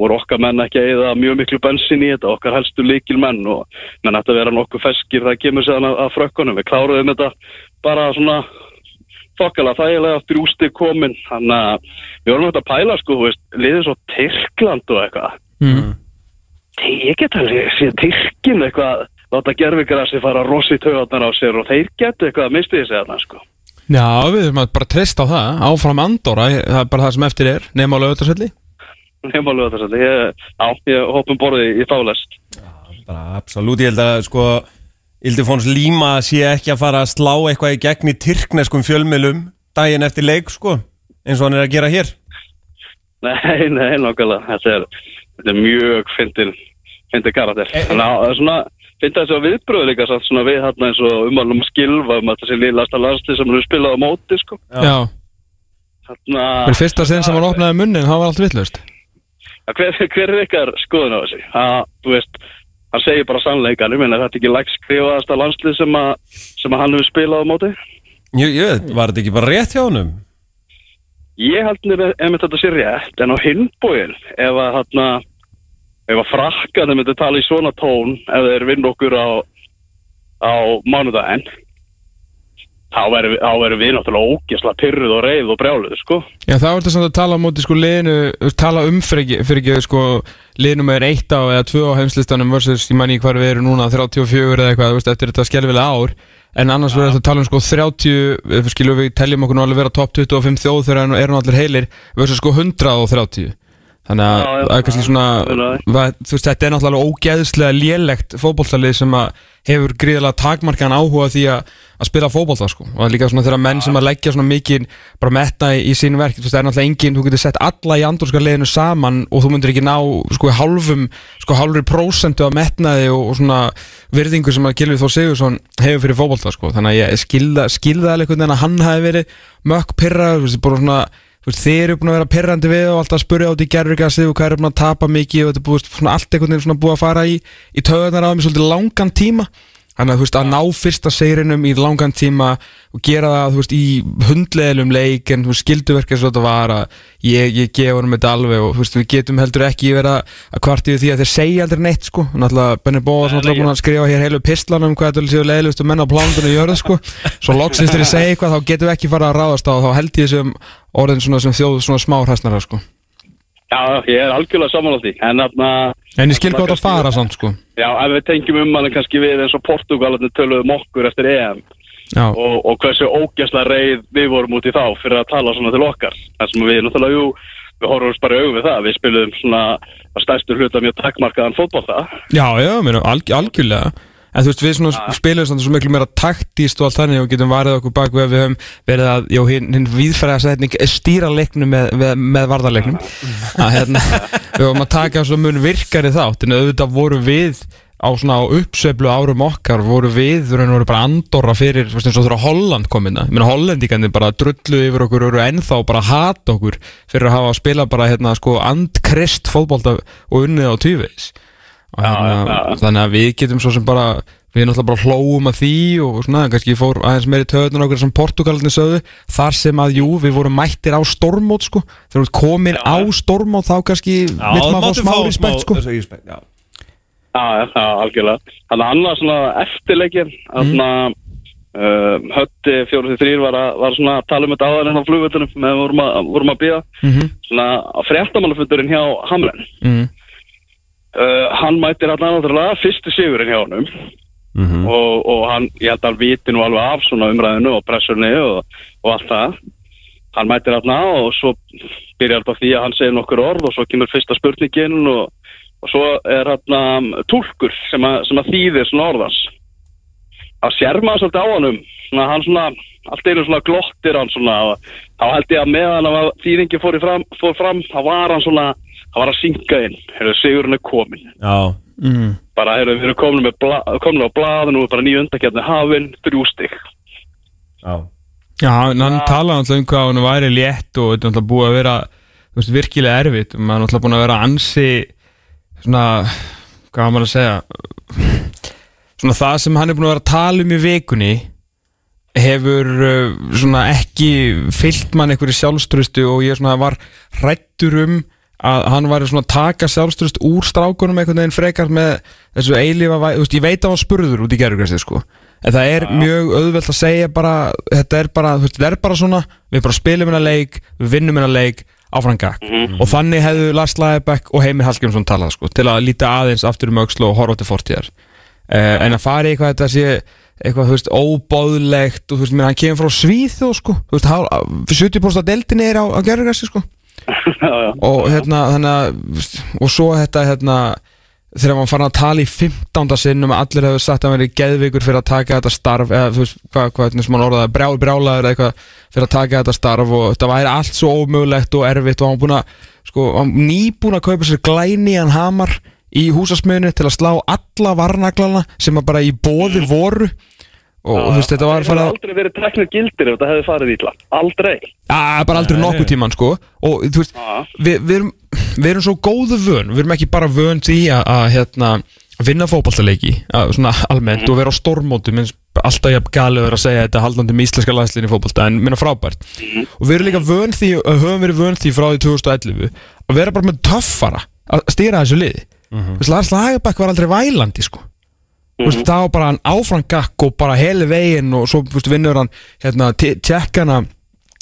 Speaker 4: voru okkar menn ekki að eða mjög miklu bensin í þetta, okkar helstu líkil menn og menn ætti að vera nokkuð feskir það kemur séðan að, að frökkunum, við kláruðum þetta bara svona þokkala þægilega eftir ústig komin þannig að við vorum þetta að pæla sko, þú veist, liðið svo Tyrkland og eitthvað
Speaker 1: Mm.
Speaker 4: Ég get alveg síðan Tyrkin eitthvað láta gerfigrassi fara rosi töðarnar á sér og þeir getur eitthvað að misti þessi þarna sko
Speaker 1: Já, við að bara treysta á það Áfram Andorra, það er bara það sem eftir er Nefn á lögutarsvelli
Speaker 4: Nefn að ég, já, ég hoppum borðið í þálest.
Speaker 2: bara absolutt, ég held að sko Ildifóns Líma sé ekki að fara að slá eitthvað í gegn í tyrkneskum fjölmilum daginn eftir leik sko eins og hann er að gera hér
Speaker 4: Nei, nei, nokkulega. Þetta er, þetta er mjög fyndin, fyndin karakter.
Speaker 2: Eh,
Speaker 4: Þannig að það er svona, fyndin þessi að viðbröðu líka satt svona við hérna eins og umvalum skilfa um að þessi liðlasta landslið sem eru spilað á móti, sko.
Speaker 1: Já,
Speaker 4: Þarna,
Speaker 1: fyrir fyrsta sinn sem hann opnaði munnin Það var allt vittlust
Speaker 4: hver, hver er ykkar skoðun á þessi? Það, þú veist, hann segir bara sannleikan, ég meina þetta er ekki lægt skrifaðasta landslið sem að, sem að hann hefur spilað á móti.
Speaker 2: Jú, jú, var þetta ekki bara rétt hjá honum?
Speaker 4: Ég held nefnir ef þetta sé rétt, en á hinbóin, ef að hérna, ef að frakkaði myndi tala í svona tón, ef þeir vinn okkur á, á mánudaginn þá verðum við, náttúrulega ógesla pyrruð og reið og brjáluð sko.
Speaker 1: Já, þá er þetta samt að tala móti sko liðinu, tala um fyrir fyrir ekki sko liðinu með eitt á eða tvö á heimslistanum versus, ég mæni hvað við erum núna 34 eða eitthvað, veist, eftir þetta skelvilega ár en annars verður þetta að tala um sko 30 ef við skilum við teljum okkur nú alveg vera top 25 þjóð þegar erum allir heilir versus sko 130 þannig að það er kannski svona
Speaker 4: já, já.
Speaker 1: va- þú veist, þetta er náttúrulega ógeðslega lélegt fótboltalið sem að hefur gríðilega takmarkan áhuga því að, að spila fótbolta sko. og líka svona þegar menn sem að leggja svona mikið bara metna í, í sín verk þú veist, það er náttúrulega engin, þú getur sett alla í andurska liðinu saman og þú myndir ekki ná sko hálfum, sko hálfur prósentu af metnaði og, og svona virðingu sem að Gilvi Þór Sigursson hefur fyrir fótbolta sko. þannig að ég skilða, skilða veist, þið eru búin að vera perrandi við og alltaf að spurja át í gerðurgassi og hvað eru búin að tapa mikið og þetta er svona, allt einhvern veginn búið að fara í, í töðunar á mig svolítið langan tíma þannig að þú veist að ná fyrsta seirinum í langan tíma og gera það þú veist í hundleðilum leik en þú veist skilduverk eins og þetta var að ég, ég gefa honum þetta alveg og þú veist við getum heldur ekki vera að kvarti við því að þeir segja aldrei neitt sko. Og náttúrulega Benny Bóas náttúrulega búin að skrifa hér heilu pistlan um hvað þetta séu leiðilustu menn á plánundinu jörðu sko. Svo loksins þeir segja eitthvað þá getum við ekki fara að ráðast á og þá held ég þessum orðin svona sem þjóð svona smá hræsnara sko.
Speaker 4: Já, ég er algjörlega samanlátt í en þarna
Speaker 1: en ég skil hvað þetta fara samt sko.
Speaker 4: Já, ef við tengjum um hann kannski við eins og Portugalarnir töluðum okkur eftir EM. Og, og hversu ógæsla reið við vorum út í þá fyrir að tala svona til okkar. Þar sem við náttúrulega, jú, við horfum bara við það, við spilum svona að stærstur hluta mjög takkmarkaðan fótbolta.
Speaker 1: Já, já meina, alg, algjörlega en þú veist við svona spilum svona svo miklu meira taktíst og allt þannig og getum varðið okkur bak við að við höfum verið að, já, hinn, hinn viðfæra setning stýra leiknum með, með, með varðarleiknum. Að hérna, við höfum að taka svo mun virkari þátt en auðvitað voru við á svona á uppsveiflu árum okkar voru við, þú veist, voru bara andorra fyrir, þú veist, eins og þegar Holland kom inn ég meina, Hollendikandi bara drullu yfir okkur og eru ennþá bara að hata okkur fyrir að hafa að spila bara, hérna, sko, andkrist fótbolta og unnið á og hérna,
Speaker 4: já.
Speaker 1: þannig að við getum svo sem bara við náttúrulega bara hlóum að því og svona, kannski fór aðeins meiri töðunar okkur sem Portugalinni sögðu, þar sem að jú, við vorum mættir á stormót sko þegar við komin á stormót þá kannski vill maður fá smá respekt sko
Speaker 2: já.
Speaker 4: Já, algjörlega Þannig að annað svona eftirleikir Þannig að uh, Hötti 43 var, að, var svona að tala um þetta áður en á flugvöldunum með vorum að, vorum að býða
Speaker 1: Mhm.
Speaker 4: svona á fréttamannafundurinn hjá Hamlen
Speaker 1: mm.
Speaker 4: uh, hann mætir alltaf náttúrulega fyrstu sigurinn hjá honum.
Speaker 2: Mhm.
Speaker 4: og, og hann, ég held að hann viti nú alveg af svona umræðinu og pressunni og, og allt það. Hann mætir alltaf og svo byrjar þetta því að hann segir nokkur orð og svo kemur fyrsta spurningin og, og svo er hann túlkur sem að, sem að þýðir svona orðans að sér maður svolítið á honum svona, hann svona, allt einu svona glottir hann svona þá held ég að meðan að þýðingi fór, í fram, fór fram þá var hann svona, hann var að synga inn. Hefur sigurinn er komin
Speaker 2: Já,
Speaker 1: Mm.
Speaker 4: bara heyrðu, við erum komin, með bla, komin á blað nú er bara nýju undakjarni hafinn, þrjú stig.
Speaker 2: Já.
Speaker 1: Já, en hann talaði náttúrulega um hvað hann væri létt og þetta er náttúrulega búið að vera þú veist, virkilega erfitt. Og maður er náttúrulega búin að vera ansi svona, hvað var maður að segja? Svona það sem hann er búin að vera að tala um í vikunni hefur uh, svona ekki fyllt mann einhverju sjálfströstu og ég svona var hrættur um að hann væri svona að taka sjálfströst úr strákunum einhvern veginn frekar með þessu eilífa, væ- þú veist, ég veit að hann spurður út í gerðugræsið sko. En það er mjög auðvelt að segja bara þetta er bara, þú veist, þetta er bara svona við bara spilum hennar leik, við vinnum hennar leik áfram gag og þannig hefðu Lars Læðebæk og Heimir Hallgrímsson talað sko, til að líta aðeins aftur um aukslu og horfa til fortíðar. Uh, en að fara í eitthvað þetta sé eitthvað, þú veist, óbóðlegt og þú veist, hann kemur frá Svíþjóð sko, þú veist, hál- 70% af deildinni er á, á gerðugræsið sko
Speaker 4: já, já.
Speaker 1: og hérna þannig að og svo þetta hérna þegar maður fann að tala í 15. sinn um að allir hefur sagt að hann verið geðvikur fyrir að taka þetta starf eða þú veist hvað, hvað hvernig sem hann orðaði brjál, brjálaður eða eitthvað fyrir að taka þetta starf og þetta væri allt svo ómögulegt og erfitt og hann búin að sko, hann nýbúin að kaupa sér glænían hamar í húsasmiðinu til að slá alla varnaglana sem að bara í bóði voru og þú veist þetta var að
Speaker 4: aldrei verið teknir gildir ef þetta hefði farið ítla Aldrei.
Speaker 1: Að bara aldrei nokkuð tíman sko. Og þú veist við, við, erum, við erum svo góðu vön við erum ekki bara vön því að, að hérna, vinna fótballtaleiki að, svona almennt og vera á stormótum eins alltaf jafn galið að vera að segja þetta haldandi með íslenska landslinni fótballta en minna frábært. Og við erum líka vön því og höfum verið vön því frá því 2011 að vera bara með töffara að stýra þessu liði. Mm -hmm. Lars Lagerbæk var aldrei vælandi sko Þú veist, þá bara hann áfram gakk og bara heli veginn og svo veist, vinnur hann hérna, tjekkana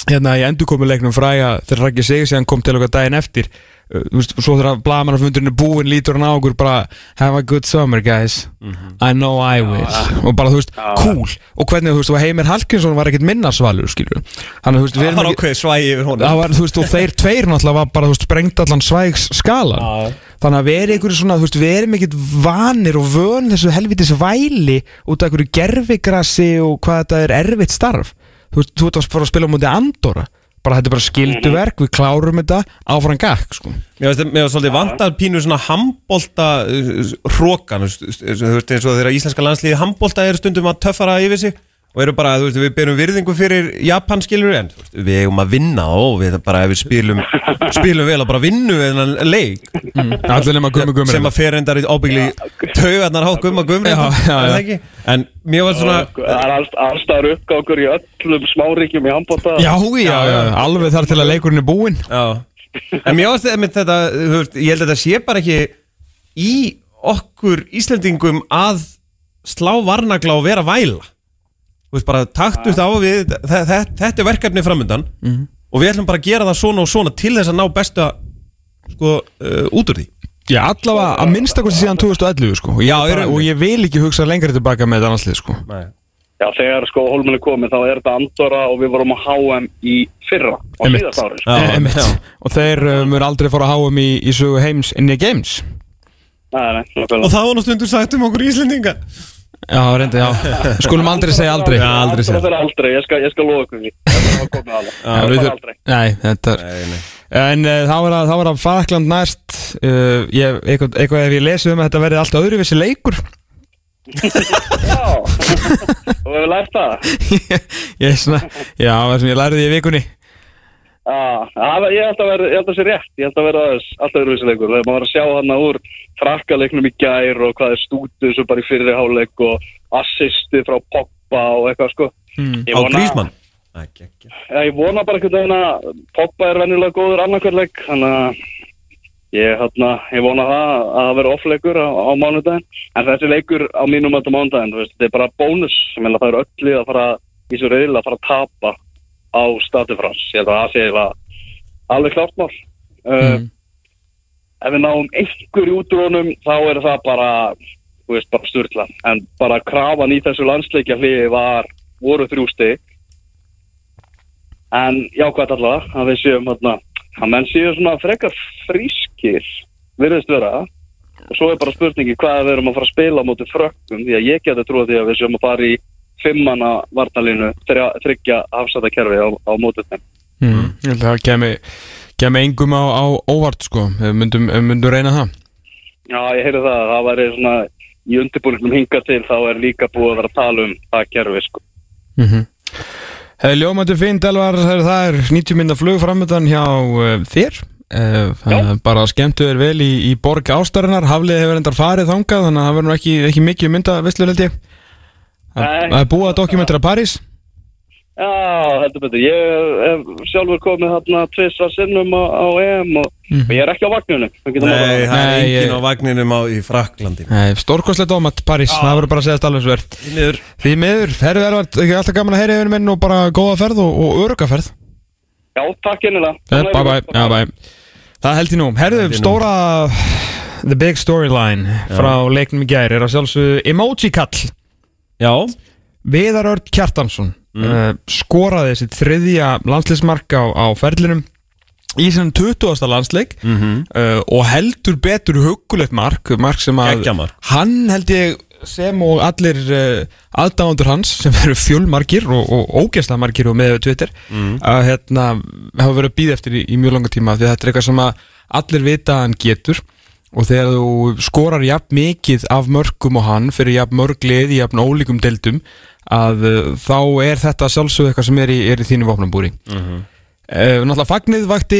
Speaker 1: hérna í endurkomuleiknum fræga þegar Raggi Sigur síðan kom til okkar daginn eftir þú veist, svo þegar blagamannafundurinn er búinn lítur hann á okkur bara have a good summer guys. I know I will. og bara þú veist, cool. Og hvernig þú veist, og Heimir Hallgrímsson var ekkert minnarsvalur skilur hann, þú veist, við
Speaker 2: Það var ákveðið svægi yfir honum.
Speaker 1: Var, þú veist, og þeir tveir náttúrulega var bara, þú veist, sprengt allan svægs skala þannig að erum einhverju svona, þú veist, erum ekkert vanir og vön þessu helvitis væli út af einhverju gerfigrassi og hvað þetta er erfitt starf. Þú veist, þú ert að fara bara þetta er bara skilduverk, við klárum þetta áfram gakk, sko.
Speaker 2: Mér finnst svolítið vantar pínu svona handbolta hrókan, þú veist eins og þegar íslenska landsliði handbolta er stundum að töffara yfir sig og eru bara, þú veist, við berum virðingu fyrir Japan skilur en þú veist, við eigum að vinna og við bara ef við spilum spilum vel og bara vinnu við þennan leik.
Speaker 1: Allir nema gummi gummi.
Speaker 2: Sem að fer endar í ábyggli taugarnar há gumma gummi
Speaker 1: já.
Speaker 2: en mér var svona
Speaker 4: Það er alls- allstaðar uppgákur í öllum smáríkjum í handbóta
Speaker 1: já, já, já, alveg þar til að leikurinn er búinn.
Speaker 2: Já. En mér ástu einmitt þetta, þú veist, ég held að þetta sé bara ekki í okkur Íslendingum að slá varnagla og vera væla veist, bara taktust á við þe- þe- þetta er verkefni framöndan og við ætlum bara að gera það svona og svona til þess að ná besta sko, uh, út úr því.
Speaker 1: Já, allavega að minnstakosti síðan 2011, sko og
Speaker 2: Já, rauninni.
Speaker 1: og ég vil ekki hugsa lengri tilbaka með þetta annarslið, sko.
Speaker 4: Já, þegar sko Hólminn er komið þá er þetta Andorra og við vorum á HM í fyrra á
Speaker 1: Einmitt.
Speaker 4: síðast ári sko.
Speaker 1: Og þeir uh, mjög aldrei fór að háum í, í sögu heims inn í games.
Speaker 4: Nei, nei,
Speaker 2: Og
Speaker 4: nákvæmlega.
Speaker 2: það var nú stundur sagt um okkur Íslendinga
Speaker 1: Já, reyndi, já. Skulum aldrei segja aldrei.
Speaker 2: Já, aldrei segja.
Speaker 4: Það er aldrei, ég skal, ég skal lofa ykkur því. Þetta var komið alveg
Speaker 1: Já,
Speaker 4: Það. er
Speaker 1: þur-
Speaker 4: aldrei.
Speaker 1: Nei, þetta er
Speaker 2: Nei, nei.
Speaker 1: En uh, þá var að, þá var að Falkland næst. Uh, ég, eitthvað, eitthvað ef ég lesi um að þetta verði allt öðruvísi leikur.
Speaker 4: Já, og við hefum lært það.
Speaker 1: Ég er svona, já, það sem ég læriði í vikunni
Speaker 4: Já, það var- ég held að vera, ég held að sé rétt Ég held að vera aðeins, alltaf Þegar maður var að sjá hann úr frakkaleiknum í gær og hvað er stútið svo bara í fyrri háleik og assisti frá Poppa og eitthvað sko.
Speaker 1: Hmm.
Speaker 4: Ég
Speaker 2: Á Grísmann Ekki, ekki
Speaker 4: Já, ég vona bara einhvern veginn að Poppa er venjulega góður annarkvörleik þannig að ég, hérna, ég vona það að það veri offleikur á, á mánudaginn. En þessi leikur á mínum að mánudaginn þú veist, þetta er bara bónus. Sem að það er öllu að fara í svo reyðil að fara að tapa á statifrans ég held að það sé það alveg klárt mál. Uh,
Speaker 1: Mm.
Speaker 4: ef við náum einhver í útrónum þá er það bara bara sturla. En bara krafan í þessu landsleikja hliði var voru þrjú stig. En jákvæmt allavega að við séum að menn séu svona frekar frískir virðist vera. Og svo er bara spurningi hvað við erum að fara að spila á móti frökkum því að ég geti trúið því að við séum að fara í fimmana varnalínu þryggja afsæta kerfi á, á móti þeim.
Speaker 1: Mm. Ég held að það kemi, kemi engum á, á óvart sko myndum, myndum reyna það.
Speaker 4: Já, ég heyri það, það væri svona í undirbúningum hinga til þá er líka búið að vera að tala um það kerfi sko.
Speaker 1: mm -hmm. Hefði ljómandi fínt Elvar, það er- það er 90 minna flug framöndan hjá uh, þér. Uh, það er bara skemmtu þér vel í, í borg ástarinnar, haflið hefur endar farið þangað þannig að það verður nú ekki, ekki mikið mynda visslu held ég Það er búið að dokumentera París?
Speaker 4: Já, heldur betur, ég hef sjálfur komið þarna tvisvar sinnum á, á EM og, og ég er ekki á vagnunum
Speaker 2: Nei,
Speaker 4: að-
Speaker 2: það er engin
Speaker 1: ég-
Speaker 2: á vagninum á, í Fraklandi
Speaker 1: Nei, stórkoslega dómat París, það verður bara að segja alveg svo verð
Speaker 2: Því miður.
Speaker 1: Því miður, herru Elvar, ekki alltaf gaman að heyra yfir minn og bara góða ferð og, og öruga ferð.
Speaker 4: Já, takk innilega.
Speaker 1: Eh, Bye bye, já bye. Það held ég nú,
Speaker 2: nú.
Speaker 1: stóra The big storyline frá leiknum í gær er að sjálfsögðu emoji kall
Speaker 2: Já,
Speaker 1: Viðar Örd Kjartansson uh, skoraði sitt þriðja landsleismark á, á ferlinum í sinni 20. landsleik uh, og heldur betur hugulegt mark, mark sem að
Speaker 2: Geggjamark.
Speaker 1: hann held ég sem og allir uh, aðdáðandur hans sem eru fjölmarkir og, og ógæslega margir og með Twitter að hérna hafa verið að býða eftir í, í mjög langa tíma því þetta er eitthvað sem að allir vita að hann getur og þegar þú skorar jafn mikið af mörgum og hann fyrir jafn mörg lið í jafn ólíkum deildum að uh, þá er þetta sjálfsögðu eitthvað sem er í, er í þínu vopnambúri mm Náttúrulega fagnið vakti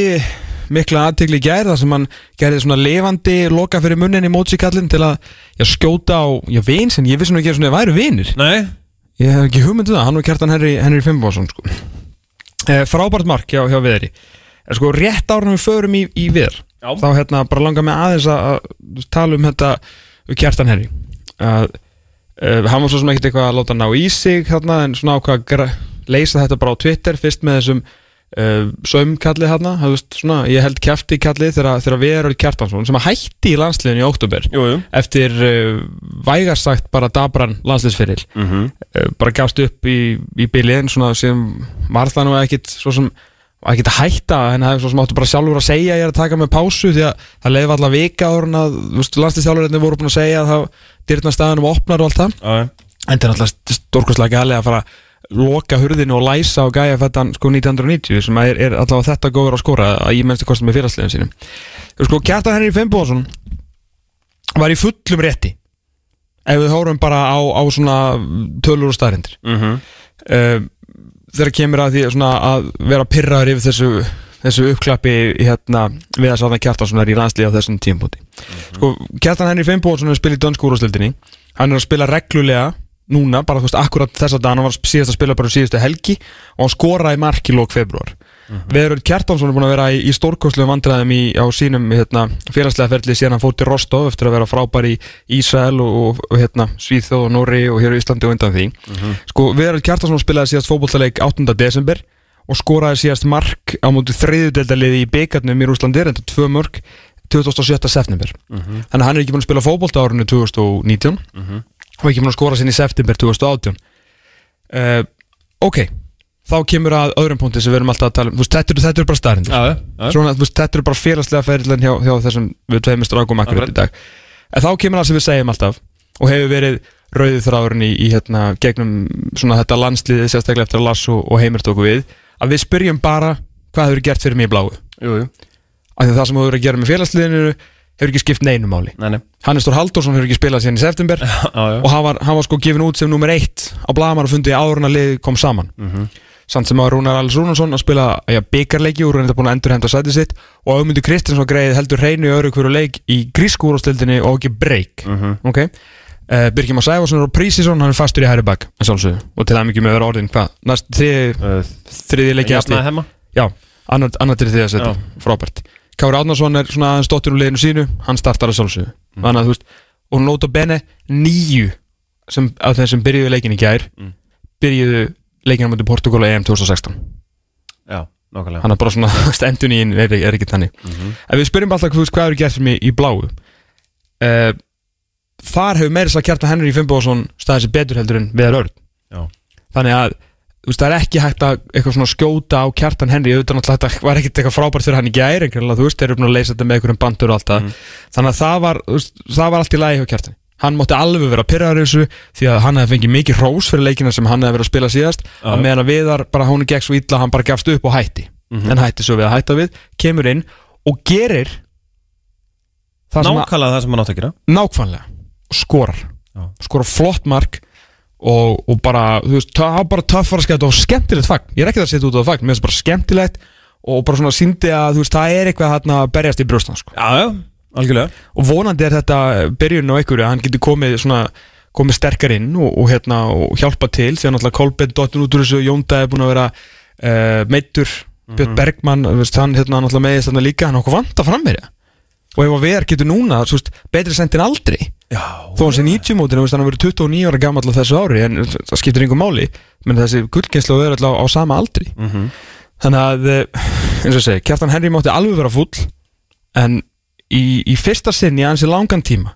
Speaker 1: mikla aðtegli gær þar sem hann gerði svona lifandi loka fyrir munnin í mótsikallin til að já, skjóta á já, vin sem ég vissi nú ekki að svona væru vinir.
Speaker 2: Nei.
Speaker 1: Ég hef ekki hugmyndu það, hann var kjartan Henry, Henry Fimbásson sko. eh, Frábært mark hjá, hjá Viðri sko rétt árunum við förum í, í Viðar
Speaker 2: Já.
Speaker 1: þá hérna bara langar mig aðeins að, að tala um þetta kjartan Henry að uh, hann var svo sem ekkert eitthvað að láta ná í sig þarna, en svona ákvað að leysa þetta bara á Twitter fyrst með þessum uh, sömkalli þarna, það veist, svona, ég held kjafti kalli þegar, þegar Verður Kjartansson sem að hætti í landsliðinu í
Speaker 2: jú
Speaker 1: eftir uh, vægarsagt bara dabran landsliðsferil
Speaker 2: Mhm.
Speaker 1: uh, bara gafst upp í, í bíliðin svona sem var það nú ekkit svo sem ekkit að hætta en það er svo sem áttu bara sjálfur að segja ég er að taka með pásu því að það leiði allar vika en að landslýstjálfurinn voru búin að segja að það dyrna staðanum opnar og allt það.
Speaker 2: Já, já.
Speaker 1: en það er alltaf stórkostlega gæli að fara að loka hurðinu og læsa og gæja fættan sko 1990 sem er, er allavega þetta góður að skora að ég mennstu kostum með fyrirslegin sínum. Sko Kjartan Henry Fimboðsson var í fullum rétti ef við hórum bara á, á þegar kemur að því svona, að vera pyrraður yfir þessu þessu uppklappi hérna, við að sáðan Kjartansson er í landslið á þessum tímpúti sko, Kjartan Henry Fimboðsson er að spila í dönsku úrstildinni hann er að spila reglulega núna, bara þú veist, akkurat þessa dag hann var síðast að spila bara síðustu helgi og hann skoraði mark í lók februar mm -hmm. Veður Kjartansson er búin að vera í, í stórkostlu vandræðum í, á sínum hérna, félagslega ferli síðan hann fór til Rostov eftir að vera frábær í Ísrael og, og, og hérna, Svíþjóð og Nóri og hér í Íslandi og undan því sko, Veður Kjartansson spilaði síðast fótbollaleik 8. desember og skoraði síðast mark á mútið þriðudeldaliði í byggarnum í Rúslandi reynda tvö mörg 27. september þannig að hann er ekki búin að spila fótbolta árinu 2019 og ekki búin að skora sinni í september 2018 uh, ok þá kemur að öðrum punkti sem við erum alltaf að tala um. Þú veist, þetta eru, þetta eru bara
Speaker 2: já.
Speaker 1: Svona, þú veist, þetta eru bara félagslega ferilin hjá, hjá þessum við tveimur strákum akkurat í dag. En þá kemur það sem við segjum alltaf og hefur verið rauðið þráðurinn í, í hérna, gegnum svona þetta landsliðið sérstaklega eftir að Lars og, Heimir tóku við að við spyrjum bara hvað hefur gert fyrir mig í bláu.
Speaker 2: Jú, jú.
Speaker 1: Af því að það sem hefur verið að gera með félagsliðinu hefur ekki skipt neinu máli.
Speaker 2: Nei, nei.
Speaker 1: Hannes Þór Halldórsson hefur ekki spilað síðan í september
Speaker 2: Já, já.
Speaker 1: og hann var, hann var sko gefin út sem nummer eitt á blagamar og fundið að liðið kom saman samt sem að Rúnar Alls Rúnarsson að spila ja, byggarleiki og reynda búin að endur henda sætið sitt. Og Ögmundur Kristinsson greið heldur hreinu í öru hverju leik í grísku úrstildinni og ekki breyk uh, Birkjum að Sæfarsson og Prísisson hann er fastur í hæri bak en sjálfsögðu. Og til það mikið með að vera orðin hvað næst þriði,
Speaker 2: Uh,
Speaker 1: leiki
Speaker 2: Jafnaði hemma
Speaker 1: já annar, annar til þriða seti
Speaker 2: Já.
Speaker 1: frábært. Kári Átnarsson er svona aðeins dottir úr liðinu sínu. Hann startar að sjálfsögðu. Að veist og nota bene nýju sem, af þeim sem byrjuðu leikin í gær
Speaker 2: Mm.
Speaker 1: byrjuðu leikin á mæti Portugal EM 2016
Speaker 2: Já, nákvæmlega.
Speaker 1: Hann er bara svona stendun í er, er ekki þannig. Ef við spyrjum alltaf veist, hvað eru gert fyrir mig í bláu? Uh, þar hefur meira þess að kjarta Henry Fimboðsson staðið sér betur heldur en Viðar Örn.
Speaker 2: Já.
Speaker 1: þannig að veist, það er ekki hægt að eitthvað svona skjóta á kjartan Henry auðvitað náttúrulega þetta var ekkert eitthvað frábært fyrir hann í gæri þú veist, þeir eru búin að leysa þetta með einhverjum bandur og allt það. Þannig að það var, veist, það var allt í lagi hjá kjartan hann mátti alveg vera pyrraður í þessu því að hann hefði fengið mikið rós fyrir leikina sem hann hefði verið að spila síðast. Að meðan að Viðar bara hún gekk svo illa hann bara gafst upp og hætti. En hætti svo við að hætta við kemur inn og gerir það að
Speaker 2: Nákvæmlega það sem hann átt að gera.
Speaker 1: Nákvæmlega. Skorar.
Speaker 2: Já.
Speaker 1: skorar flott mark og, og bara, þú veist, það var bara töffara skemmt og skemmtilegt fagn, ég er ekki að setja út á það fagn mér finnst bara skemmtilegt og bara svona síndi að þú veist, það er eitthvað þarna að berjast í brjóstan sko.
Speaker 2: Já, já, algjörlega.
Speaker 1: Og vonandi er þetta byrjun á einhverju að hann getur komið svona komið sterkar inn og, og, hérna, og hjálpa til því að náttúrulega Kolbett dottin út úr þessu Jónda er búin að vera uh, meittur Björn Bergmann, þú veist, hann hérna náttúrulega meðist þarna líka, hann er okkur vant að framverja og ef að VR getur núna, þú veist, betri sent en aldrei.
Speaker 2: Já,
Speaker 1: þó hann sé 90 mótin, hann verið 29 ára gammal á þessu ári, en það skiptir einhver máli. Menn þessi gullkenslu er alltaf á sama aldri.
Speaker 2: Mhm.
Speaker 1: þannig að eh, eins og segi, Kjartan Henry mátti alveg vera fúll en í, í fyrsta sinni ansi langan tíma.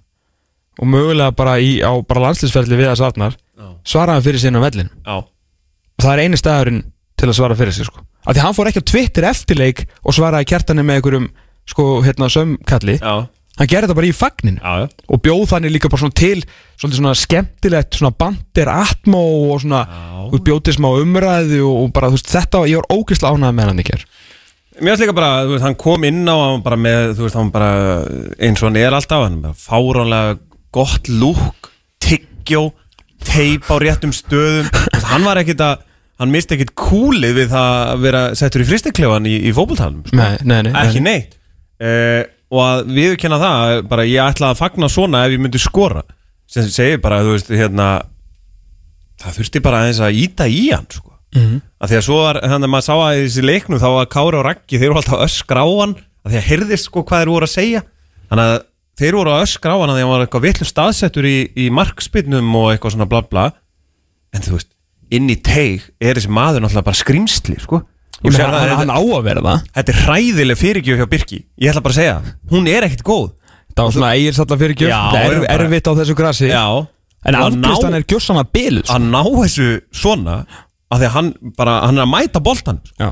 Speaker 1: Og mögulega bara í, á bara landslýsferðli við að sarnar
Speaker 2: Já.
Speaker 1: svaraði fyrir sinna á vellin
Speaker 2: já,
Speaker 1: og það er eini staðurinn til að svara fyrir sig sko. af því hann fór ekki á Twitter eftirleik og svaraði Kjartani með einhverjum sko, hérna, sömkalli,
Speaker 2: já,
Speaker 1: hann gerði þetta bara í fagninu.
Speaker 2: Já, já.
Speaker 1: og bjóð þannig líka bara svona til svolítið svona skemmtilegt svona bandir atmó og svona bjóð til smá umræðu og, og bara þú veist þetta, ég var ógeðslega ánægð með hann í ger
Speaker 2: Mér finnst líka bara, þú veist, hann kom inn á hann bara með, þú veist, hann bara eins og hann er alltaf, hann bara fáránlega gott lúk, tyggjó teip á réttum stöðum veist, hann var ekkit að, hann misti ekkit kúlið við að vera settur í fristiklefan í, í fótboltalum, sko. ekki
Speaker 1: nei.
Speaker 2: neitt uh, og að viðurkenna það, bara ég ætla að fagna svona ef ég myndi skora sem segir bara, þú veist, hérna það þurfti bara aðeins að íta í hann, sko
Speaker 1: Mhm.
Speaker 2: að því að svo var, þannig að maður sá að í þessi leiknum þá var Kári og Raggi, þeir eru alltaf öskra á hann að því að heyrðist sko hvað þeir voru að segja. Þannig að þeir voru að öskra á hana því að hann var eitthvað vitlu staðsettur í, í markspinnum og eitthvað svona bla bla. En þú veist, inn í teig er þessi maður náttúrulega bara skrimsli sko.
Speaker 1: Ég meina,
Speaker 2: að
Speaker 1: hann, hann á að vera það.
Speaker 2: Þetta er hræðileg fyrirgjöf hjá Birki. Ég ætla bara að segja, hún er ekkit góð.
Speaker 1: Það var svona eigir salla fyrir gjöf
Speaker 2: Já,
Speaker 1: Það er
Speaker 2: er
Speaker 1: erfitt á þessu grasi.
Speaker 2: Já.
Speaker 1: En
Speaker 2: að ná-
Speaker 1: afgjörstan er gjössan að bilu
Speaker 2: Að ná þessu svona að því að hann bara, hann er að mæta boltan sko.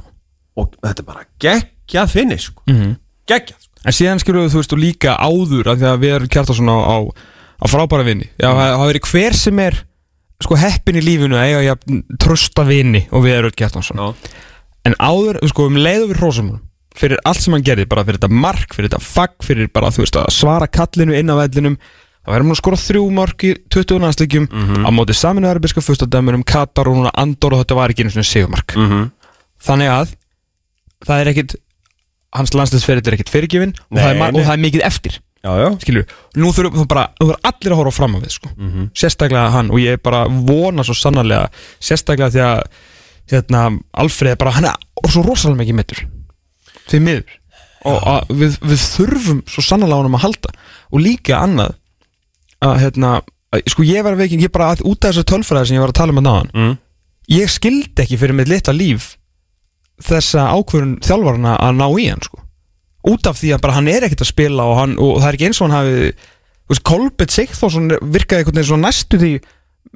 Speaker 2: Og þetta er bara geggjað finni sko.
Speaker 1: Mhm.
Speaker 2: geggjað sko.
Speaker 1: En síðan skilur þú veist og líka áður af því að við erum kjarta svona á, á, á frábæra vini Já,
Speaker 2: Mm.
Speaker 1: það verið hver sem er sko heppin í lífinu að eiga trösta vini og við erum kjarta svona En áður, sko, um leiðu við hrósum fyrir allt sem hann gerði, bara fyrir þetta mark fyrir þetta fagg, fyrir bara, þú veist, að svara kallinu inn á vellinum þá verðum hann að skora þrjú mark í 20 næstlíkjum
Speaker 2: Mhm.
Speaker 1: á móti saminu arabiska fyrstadæmurum Katar og núna Andor og þetta var ekki einu svona sigumark
Speaker 2: Mhm.
Speaker 1: þannig að það er ekkit hans landsliðsferill er ekkit fyrirgefin og, er og það er mikið eftir
Speaker 2: Já, já
Speaker 1: skilur, nú þurfum við bara nú þurfum allir að horfa fram á við sko.
Speaker 2: Mhm.
Speaker 1: sérstaklega hann og ég bara vona svo sannarlega sérstaklega því að hérna, Alfreð er bara, hann er svo rosalega mikið mittur því miður og við, við þurfum svo sannarlega á hann að halda og líka annað að hérna, að, sko ég var veikin ég bara að, út af þessu tölfræði sem ég var að tala um að náðan
Speaker 2: mm.
Speaker 1: ég skildi ekki fyrir mitt litla líf þessa ákvörun þjálfarna að ná í hann sko. út af því að bara hann er ekkert að spila og, hann, og það er ekki eins og hann hafi þú veist, Kolbett Sigþórsson virkaði einhvern veginn svona næstu því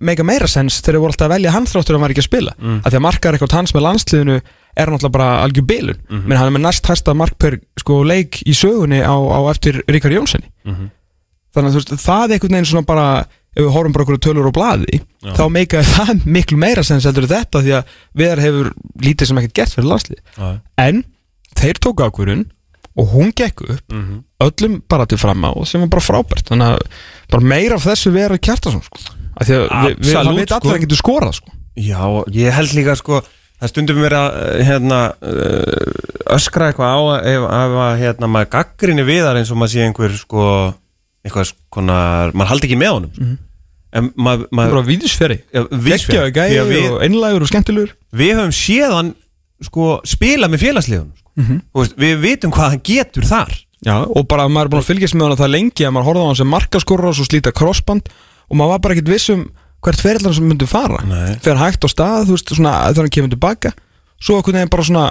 Speaker 1: mega meira sens þegar þeir voru alltaf að velja hann þráttur að hann var ekki að spila mm. að því að markar eitthvað hans með landsliðinu er náttúrulega bara algjör bilun mm menn hann er með næst hæsta mark per sko, leik í sögunni á, á eftir Ríkar Jónssoni
Speaker 2: Mhm.
Speaker 1: Þannig að þú veist, það er einhvern veginn svona bara ef við horfum bara okkur tölur og blaði þá meika það miklu meira sens heldur en þetta því að viðar hefur lítið sem ekkert gert fyrir landslið
Speaker 2: Já.
Speaker 1: en þeir tóku ákvörun og hún gekk upp
Speaker 2: Mhm.
Speaker 1: öllum bara til fram á sem var bara frábært þannig að bara meira af þessu vera kjartason sko. af því að við, við, það veit
Speaker 2: sko.
Speaker 1: allir að getur skorað sko.
Speaker 2: Já, ég held líka sko Það stundum verið að uh, hérna, uh, öskra eitthvað á ef, að hérna, maður gaggrinni við þar eins og maður sé einhver sko eitthvað skonar, maður haldi ekki með honum. En maður,
Speaker 1: bara
Speaker 2: maður vísfjör,
Speaker 1: geggjaði
Speaker 2: því að
Speaker 1: gæði og einlægur og skemmtilegur.
Speaker 2: Við höfum séðan sko spila með félagsliðun sko.
Speaker 1: Mhm.
Speaker 2: veist, við vitum hvað hann getur þar.
Speaker 1: Já, og bara maður er búin að fylgjast með hann það lengi að maður horfði á hann sem markaskorra og svo slíta crossband og maður var bara ekkert viss um hvert ferillar sem myndi fara. Fyrir hægt á stað, þú veist, svona þegar hann kemur tilbaka svo einhvern veginn bara svona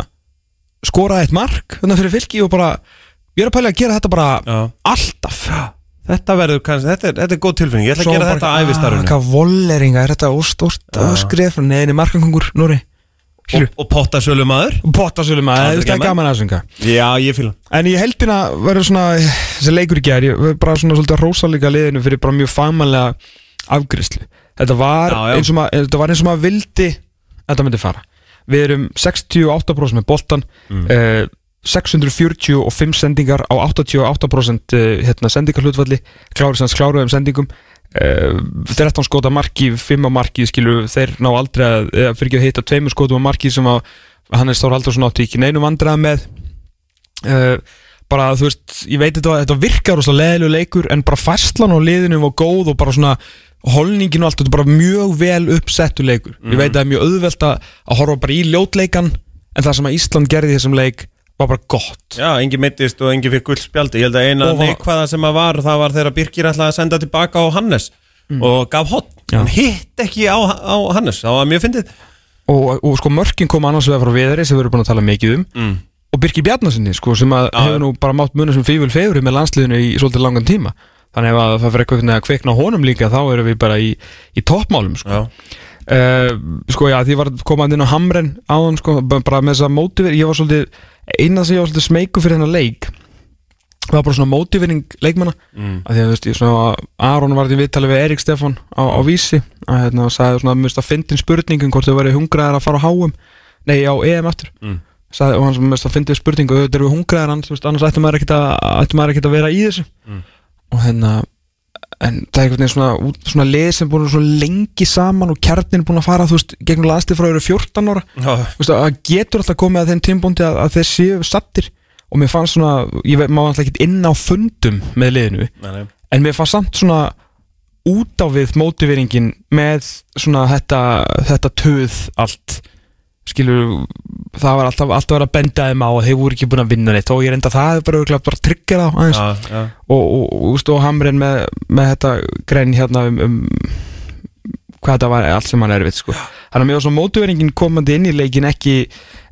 Speaker 1: skora eitt mark þannig fyrir fylgi og bara ég er að pæla að gera þetta bara
Speaker 2: Já.
Speaker 1: alltaf
Speaker 2: þetta verður kannski, þetta er, þetta er góð tilfinning ég ætla að gera þetta að æfistarunni
Speaker 1: Hvað volleringa, er þetta óstórt skrif frá neðinni markangungur, Núri
Speaker 2: og, og pottasölu maður
Speaker 1: Pottasölum að
Speaker 2: Aldrei
Speaker 1: það er
Speaker 2: gaman.
Speaker 1: aðsönga
Speaker 2: já, ég fíla
Speaker 1: En í heldina verður svona þessi leikur í gær, ég verður bara svona svolítið rósalíka liðinu fyrir bara mjög fagmannlega afgriðslu. Þetta var
Speaker 2: Já, já.
Speaker 1: eins og maður, þetta var eins og maður vildi að þetta myndi fara. Við erum 68% með boltan
Speaker 2: Mm.
Speaker 1: eh, 645 sendingar á 88% eh, hérna, sendingarhlutvalli klári sanns kláruðum sendingum. Eh, 13 skota marki 5 á marki skilu, þeir ná aldrei að, fyrir ekki að tveimur skotum á marki sem að Hannes Þór Haldursson átti ekki neinu vandræða með. Bara þú veist, ég veit þetta, þetta virkar rosa leðilega leikur en bara færslan á liðinu var góð og bara svona holningin og allt, þetta er bara mjög vel uppsettu leikur. Ég veit að það er mjög auðvelt að, horfa bara í ljótleikan en það sem að Ísland gerði þessum leik var bara gott
Speaker 2: Já, engi mittist og engi fyrir guldspjaldi Ég held að eina neikvæða sem að var Það var þegar Birkir ætlaði að senda tilbaka á Hannes Og gaf hot
Speaker 1: Mm. Já.
Speaker 2: Hann hitt ekki á, á Hannes Það var mjög fyndið
Speaker 1: og, og sko mörkin kom annars vegar frá viðri sem við erum búin að tala mikið um
Speaker 2: mm.
Speaker 1: og Birki Bjarnasinni sko sem að hefur nú bara mátt muna sem fíful feyri með landsliðinu í svolítið langan tíma þannig að það fyrir eitthvað að kveikna honum líka þá erum við bara í, í toppmálum sko. Uh, sko já, því ég var komað inn á Hamren á hann sko, bara með þess að mótivir ég var svolítið, eina sem ég var svolítið smeyku fyrir hennar leik það var bara svona mótivering leikmanna
Speaker 2: mm.
Speaker 1: að því að þú veist, ég svona Aron var í viðtali við Erik Stefán á, á vísi að hérna, og sagði svona, mjög að fyndin spurningum hvort þau verið hungraðar að fara á HM nei, á EM aftur
Speaker 2: Mm.
Speaker 1: sagði, og hann mjög að fyndið spurningu auðvitað eru hungraðar, annars, veist, ættum maður ekkert að vera í þessu
Speaker 2: Mm.
Speaker 1: og hérna en það er einhvern veginn svona, svona lið sem búin svona lengi saman og kjarnin búin að fara, þú veist, gegnum landslið frá eru 14 ára.
Speaker 2: Já,
Speaker 1: Þú veist, að getur alltaf komið að þeim tímbúndi að, að þeir séu sattir og mér fannst svona, ég veit, maður alltaf ekki inn á fundum með liðinu,
Speaker 2: nei, nei.
Speaker 1: en mér fannst samt svona út á við mótiveringin með svona þetta, þetta töð allt skilur það var alltaf, alltaf að benda þeim á að þeir voru ekki búin að vinna neitt. Og ég reynda það bara, örugglega bara tryggja þá aðeins.
Speaker 2: Já, já,
Speaker 1: og, og, og, og, Hamrin með, með þetta grein hérna um, um hvað þetta var allt sem hann er við sko. þannig að var svo mótuveringin komandi inn í leikin ekki,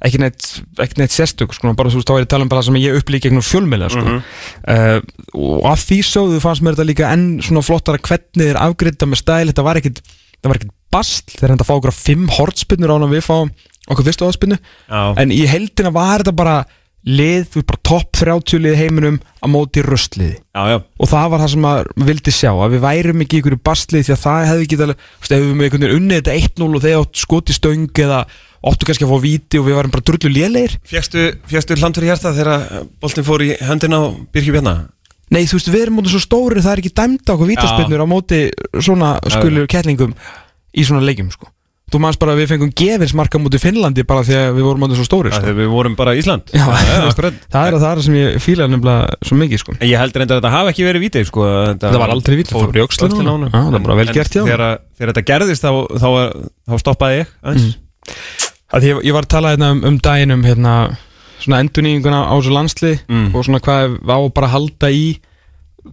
Speaker 1: ekki neitt, ekki neitt sérstök sko, bara þú veist þá er ég að tala um bara það sem ég upplýk gegnum fjölmjöla sko. uh, og af því sögðu fannst mér þetta líka enn svona flottara hvernig þeir afgriða með stæl. Þetta var ekkit, var ekkit bastl þeir enda að fá okkur að fimm hortspinnur á hann við fáum okkur fyrstu áspinnu
Speaker 2: já.
Speaker 1: en í heldina var þetta bara lið, þú veist bara topp 30 lið heiminum á móti röstliði
Speaker 2: já, já.
Speaker 1: og það var það sem maður vildi sjá að við værum ekki í einhverju bastlið því að það hefði ekki alveg, þú veist, ef við með einhvern veginn unnið þetta 1-0 og þeir átt skoti stöng eða áttu kannski að fá víti og við varum bara drullu lélegir
Speaker 2: Fjækstu, fjækstu hlandur í hjarta þegar boltin fór í höndina á Birkju Bjarna?
Speaker 1: Nei, þú veist, við erum mótið svo stóri það er ekki dæmda okkur vítaspinnur á móti svona skulur Þú manns bara að við fengum gefinsmarka mútið Finnlandi bara því að við vorum mótið svo stóri, sko.
Speaker 2: við vorum bara Ísland.
Speaker 1: Já,
Speaker 2: já,
Speaker 1: það, er það er sem ég fíla nefnilega svo mikið, sko.
Speaker 2: Ég heldur enda að þetta hafi ekki verið vítið sko,
Speaker 1: Það var aldrei víti, það fór í á
Speaker 2: á.
Speaker 1: Já, það var vel gert, já.
Speaker 2: Þegar, þegar þetta gerðist þá, þá, þá stoppaði ég
Speaker 1: að ég, ég var að tala hérna um, um daginn um hérna, svona endurnýjinguna á þessu landsli
Speaker 2: Mm.
Speaker 1: og svona hvað á bara að halda í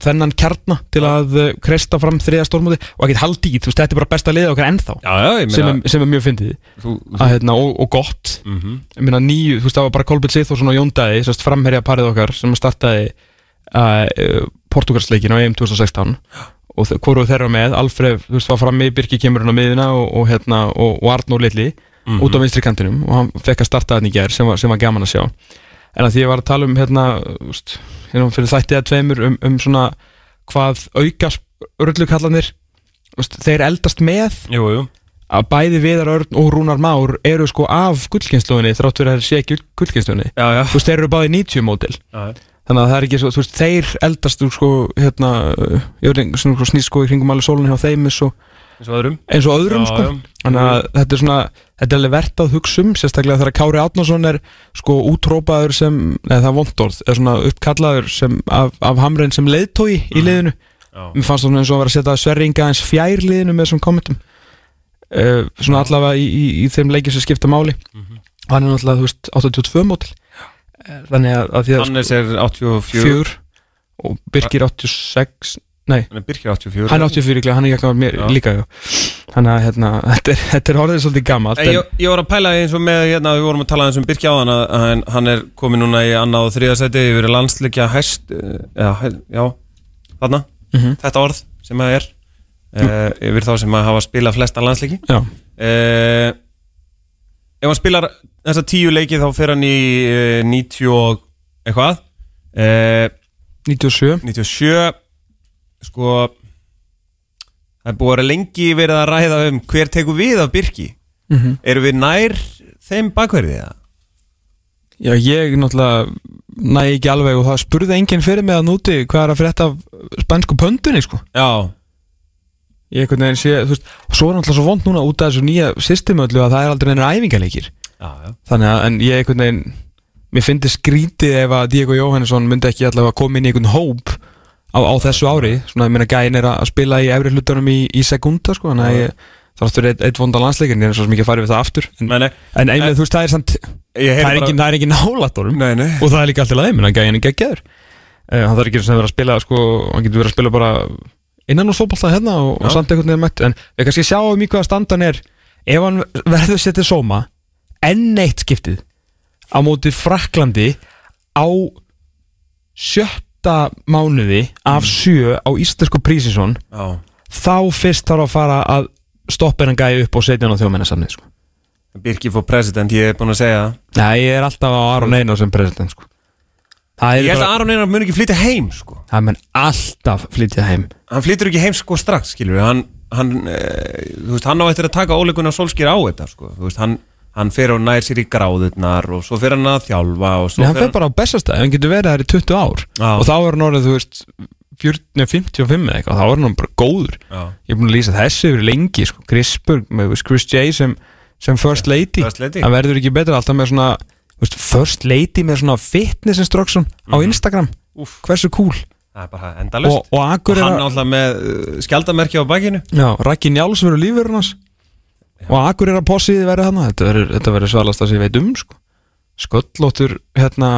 Speaker 1: þennan kjarna til að uh, kresta fram þriða stórmóti og ekkert haldi í, þú veist, þetta er bara besta liðið okkar ennþá
Speaker 2: Já, já, ég
Speaker 1: sem,
Speaker 2: meina
Speaker 1: er, sem er mjög fyndið.
Speaker 2: Þú,
Speaker 1: að, hérna, og, og gott.
Speaker 2: Mhm.
Speaker 1: ég meina nýju, þú veist, það var bara Kolbjörn Seyþórsson og Jón Dæði, sérst framherja parið okkar sem startaði uh, Portugalsleikin á EM 2016 og hvoru þeirra með, Alfred þú veist, var frammi, Birki kemur hann á miðuna og, og, hérna, og, Arnór Lilli
Speaker 2: Mhm.
Speaker 1: út á vinstri kantinum og hann fekk að starta þannig í gær sem var, sem var gaman að sjá. En að því ég var að tala um hérna, þú veist, hérna fyrir þættið að tveimur um, um svona hvað auka rullukallanir þú veist, þeir eldast með.
Speaker 2: Jú, jú.
Speaker 1: Að bæði Viðar Örn og Rúnar Már eru sko af gullkynnslóðinni þrátt fyrir að þeir sé ekki gullkynnslóðinni þú veist, þeir eru báði 90 mótil þannig að það er ekki svo, þú veist, þeir eldast sko, hérna ég veit ekki, svona snýst sko í kringum alveg sólun hjá þeim eins og,
Speaker 2: eins og öðrum.
Speaker 1: eins og öðrum
Speaker 2: Já,
Speaker 1: sko.
Speaker 2: já.
Speaker 1: Þannig að þetta er svona, þetta er alveg verðt að hugsa um sérstaklega þegar Kári Átnason er sko útrópaður sem, neða það er vondorð er svona uppkallaður sem af, af hamrein sem leiðtói í liðinu.
Speaker 2: Já.
Speaker 1: mér fannst það svona eins og að vera að setja sverringa eins fjær liðinu með þessum kommentum. Uh, svona allavega í, í, í þeim leikið sem skipta máli. Og hann er náttúrulega, þú veist, 82 mótil. Eh, þannig að, að því að
Speaker 2: Hannes er 84
Speaker 1: fjör og Birkir 86 nei,
Speaker 2: Hann er Birkir 84
Speaker 1: hann er 84 líklega, hann er ekki að mér líka þannig að hérna, þetta er, þetta er orðið svolítið gammalt en,
Speaker 2: ég, ég var að pæla eins og með, hérna, við vorum að tala eins um Birki á hann að hann, er komið núna í annað og þriða seti yfir landsleikja hæst eh, já, hæ- já, þarna.
Speaker 1: Mhm.
Speaker 2: þetta orð sem það er uh, yfir þá sem að hafa spilað flesta landsleiki.
Speaker 1: Já,
Speaker 2: uh, ef hann spilar þessa tíu leiki þá fer hann í uh, 90 og eitthvað. Uh,
Speaker 1: 97
Speaker 2: 97 sko það er búið að vera lengi verið að ræða um hver tekur við af Birki
Speaker 1: Mhm.
Speaker 2: Erum við nær þeim bakverðið það?
Speaker 1: Já, ég náttúrulega næ ekki alveg og það spurði enginn fyrir mig að núti hvað er að frétta af spænsku pöndunni, sko.
Speaker 2: Já,
Speaker 1: Ég einhvern veginn sé, þú veist, og svo er náttúrulega svo vond núna út af þessu nýja systemöllu að það er aldrei neinir æfingarleikir.
Speaker 2: já, já
Speaker 1: Þannig að, en ég einhvern veginn, mér fyndi skrítið ef að Diego Jóhannesson myndi ekki allavega koma inn í einhvern hóp á, á þessu ári. Svona, ég meina, gæin er að spila í efri hlutunum í, í sekunda, sko, þannig að ég, aftur eitt, eitt vonda landsleikin, ég er svo sem ekki að fara við það aftur. En, en einlega, þú veist, það er samt, það er ekki, það er ekki nálatórum.
Speaker 2: Nei, nei
Speaker 1: og það er líka alltaf leið, menn að gæðin er geggjaður uh, hann þarf ekki sem vera að spila sko, hann getur verið að spila bara innan úr fótballtað hérna og, og samt einhvern veginn mætt en við kannski sjáum í hvaða standan er ef hann verður setið sóma enn eitt skiptið á móti Fraklandi á sjötta mánuði af sjö á íslensku prísinsson
Speaker 2: Já.
Speaker 1: þá fyrst þarf að fara að stoppa hennan gæði upp og setja hann á þjóðmennasamnið sko.
Speaker 2: Birki fór president, ég er búin að segja það.
Speaker 1: Nei, ég er alltaf á Aron Einar sem president sko. það
Speaker 2: Ég
Speaker 1: er
Speaker 2: held
Speaker 1: bara,
Speaker 2: að Aron Einar mun ekki flytja heim, sko.
Speaker 1: Það menn alltaf flytja heim.
Speaker 2: Hann flyttur ekki heim, sko, strax, skilur við. Hann, hann, e, þú veist, hann á eftir að taka óleikuna sólskýr á þetta, sko. Þú veist, hann, hann fer og nær sér í gráðurnar og svo fer hann að þjálfa og svo
Speaker 1: Nei, hann fer bara á bestastæð, hann getur verið þær í 20 ár
Speaker 2: Já.
Speaker 1: og þá er hann orðið, þú veist 40, 55 eða eitthvað, þá er hann bara góður
Speaker 2: Já.
Speaker 1: ég er búin að lýsa þessu yfir lengi sko. Chris Burg, með þú veist, Chris J sem, sem first lady,
Speaker 2: First lady.
Speaker 1: það verður ekki betra alltaf með svona, þú veist, first lady með svona fitness instruction á Instagram
Speaker 2: Mhm. Úff.
Speaker 1: hversu cool
Speaker 2: Það er bara endalust
Speaker 1: og, og Akur er
Speaker 2: hann
Speaker 1: að,
Speaker 2: alltaf með uh, skjaldamerki á bakinu
Speaker 1: já, Raki Njáls verður lífur hans og akkur er að possiði verið hann þetta verður, svalast að ég veit um sko. sköllóttur hérna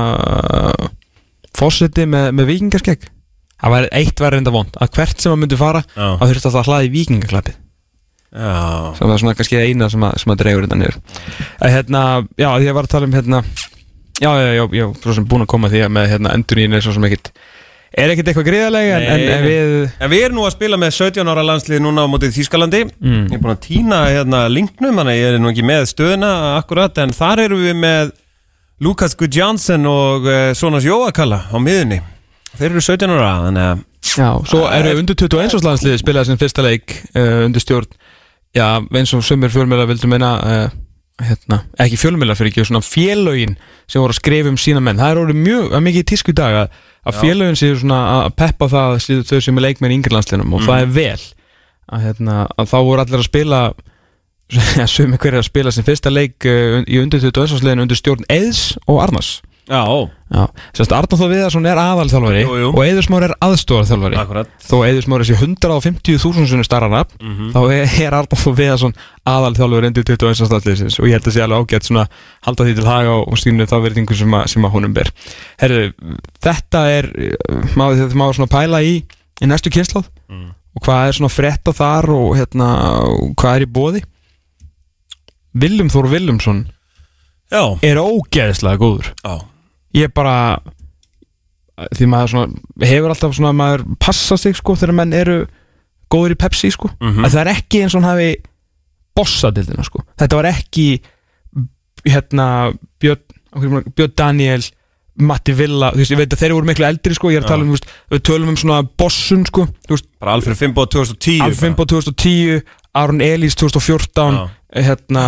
Speaker 1: fósiti með, með vikingarskegg það væri eitt verður enda vond að hvert sem að myndi fara
Speaker 2: Já.
Speaker 1: þá þurfti að það hlaði vikingarklappið
Speaker 2: Já,
Speaker 1: sem var svona kannski eina sem að, sem að dreigur þetta að hérna, já því ég var að tala um hérna já, já, já, já, sem búin að koma því að með hérna endurín er svo sem ekkit er ekkit eitthvað gríðarlega en, en, en við
Speaker 2: En við erum nú að spila með 17 ára landslið núna á mótið Þýskalandi.
Speaker 1: Mm.
Speaker 2: Ég er búin að týna hérna linknum Þannig að ég er nú ekki með stöðuna akkurat En þar erum við með Lukas Gudjansson og uh, Sonas Jóakalla á miðunni Þeir eru 17 ára Þannig að
Speaker 1: Já, svo eru undir 21 árslandsliði spilaði sin fyrsta leik uh, undir stjórn. Já, eins og sömur fjölmjöla vildu meina uh, hérna, ekki fjölmjöla fyrir ekki svona félögin sem voru að skrifa um sína menn. Það er orðið mjög, er mikið í tísku í dag að, að félögin séu svona að peppa það séu þau sem er leikmenn í yngirlandslinum og það er vel. Að, hérna, að þá voru allir að spila ja, sömur hverju að spila sin fyrsta leik uh, í undir 21 ársliðinu undir stjórn Eðs og Arnars
Speaker 2: Já,
Speaker 1: Já, sérst Arnóð Þór Viðarsson er aðalþjálfari
Speaker 2: Jú, jú.
Speaker 1: og Eður Smári er aðstofarþjálfari
Speaker 2: akkurat.
Speaker 1: Þó Eður Smári sé 150.000 sinni starra nafn
Speaker 2: Mhm.
Speaker 1: þá er- Þór Viðarsson aðalþjálfari undir 21. stafliðsins og ég held að sé alveg ágætt svona halda því til haga og, stýnum þá verðingu sem, sem að honum ber. Herru, þetta er uh, maður þetta maður svona pæla í í næstu kynsláð
Speaker 2: Mm.
Speaker 1: og hvað er svona frétta þar og hérna, og hvað er í bóði Viljum Þór Viljumsson
Speaker 2: Já,
Speaker 1: er ógeðslega góður.
Speaker 2: Já,
Speaker 1: ég bara því maður svona hefur alltaf svona maður passa sig sko þegar menn eru góður í Pepsi sko.
Speaker 2: Mhm.
Speaker 1: að það er ekki eins og hann hafi bossa dildina sko. Þetta var ekki hérna Björn, Björn Daniel Matti Villa, þú veist, ég veit að þeir voru miklu eldri sko, ég er að tala um, þú veist, við tölum um svona bossun sko, þú veist,
Speaker 2: Alfred Fimbo 2010
Speaker 1: Alfimbo 2010 Aron Elís 2014
Speaker 2: Já.
Speaker 1: hérna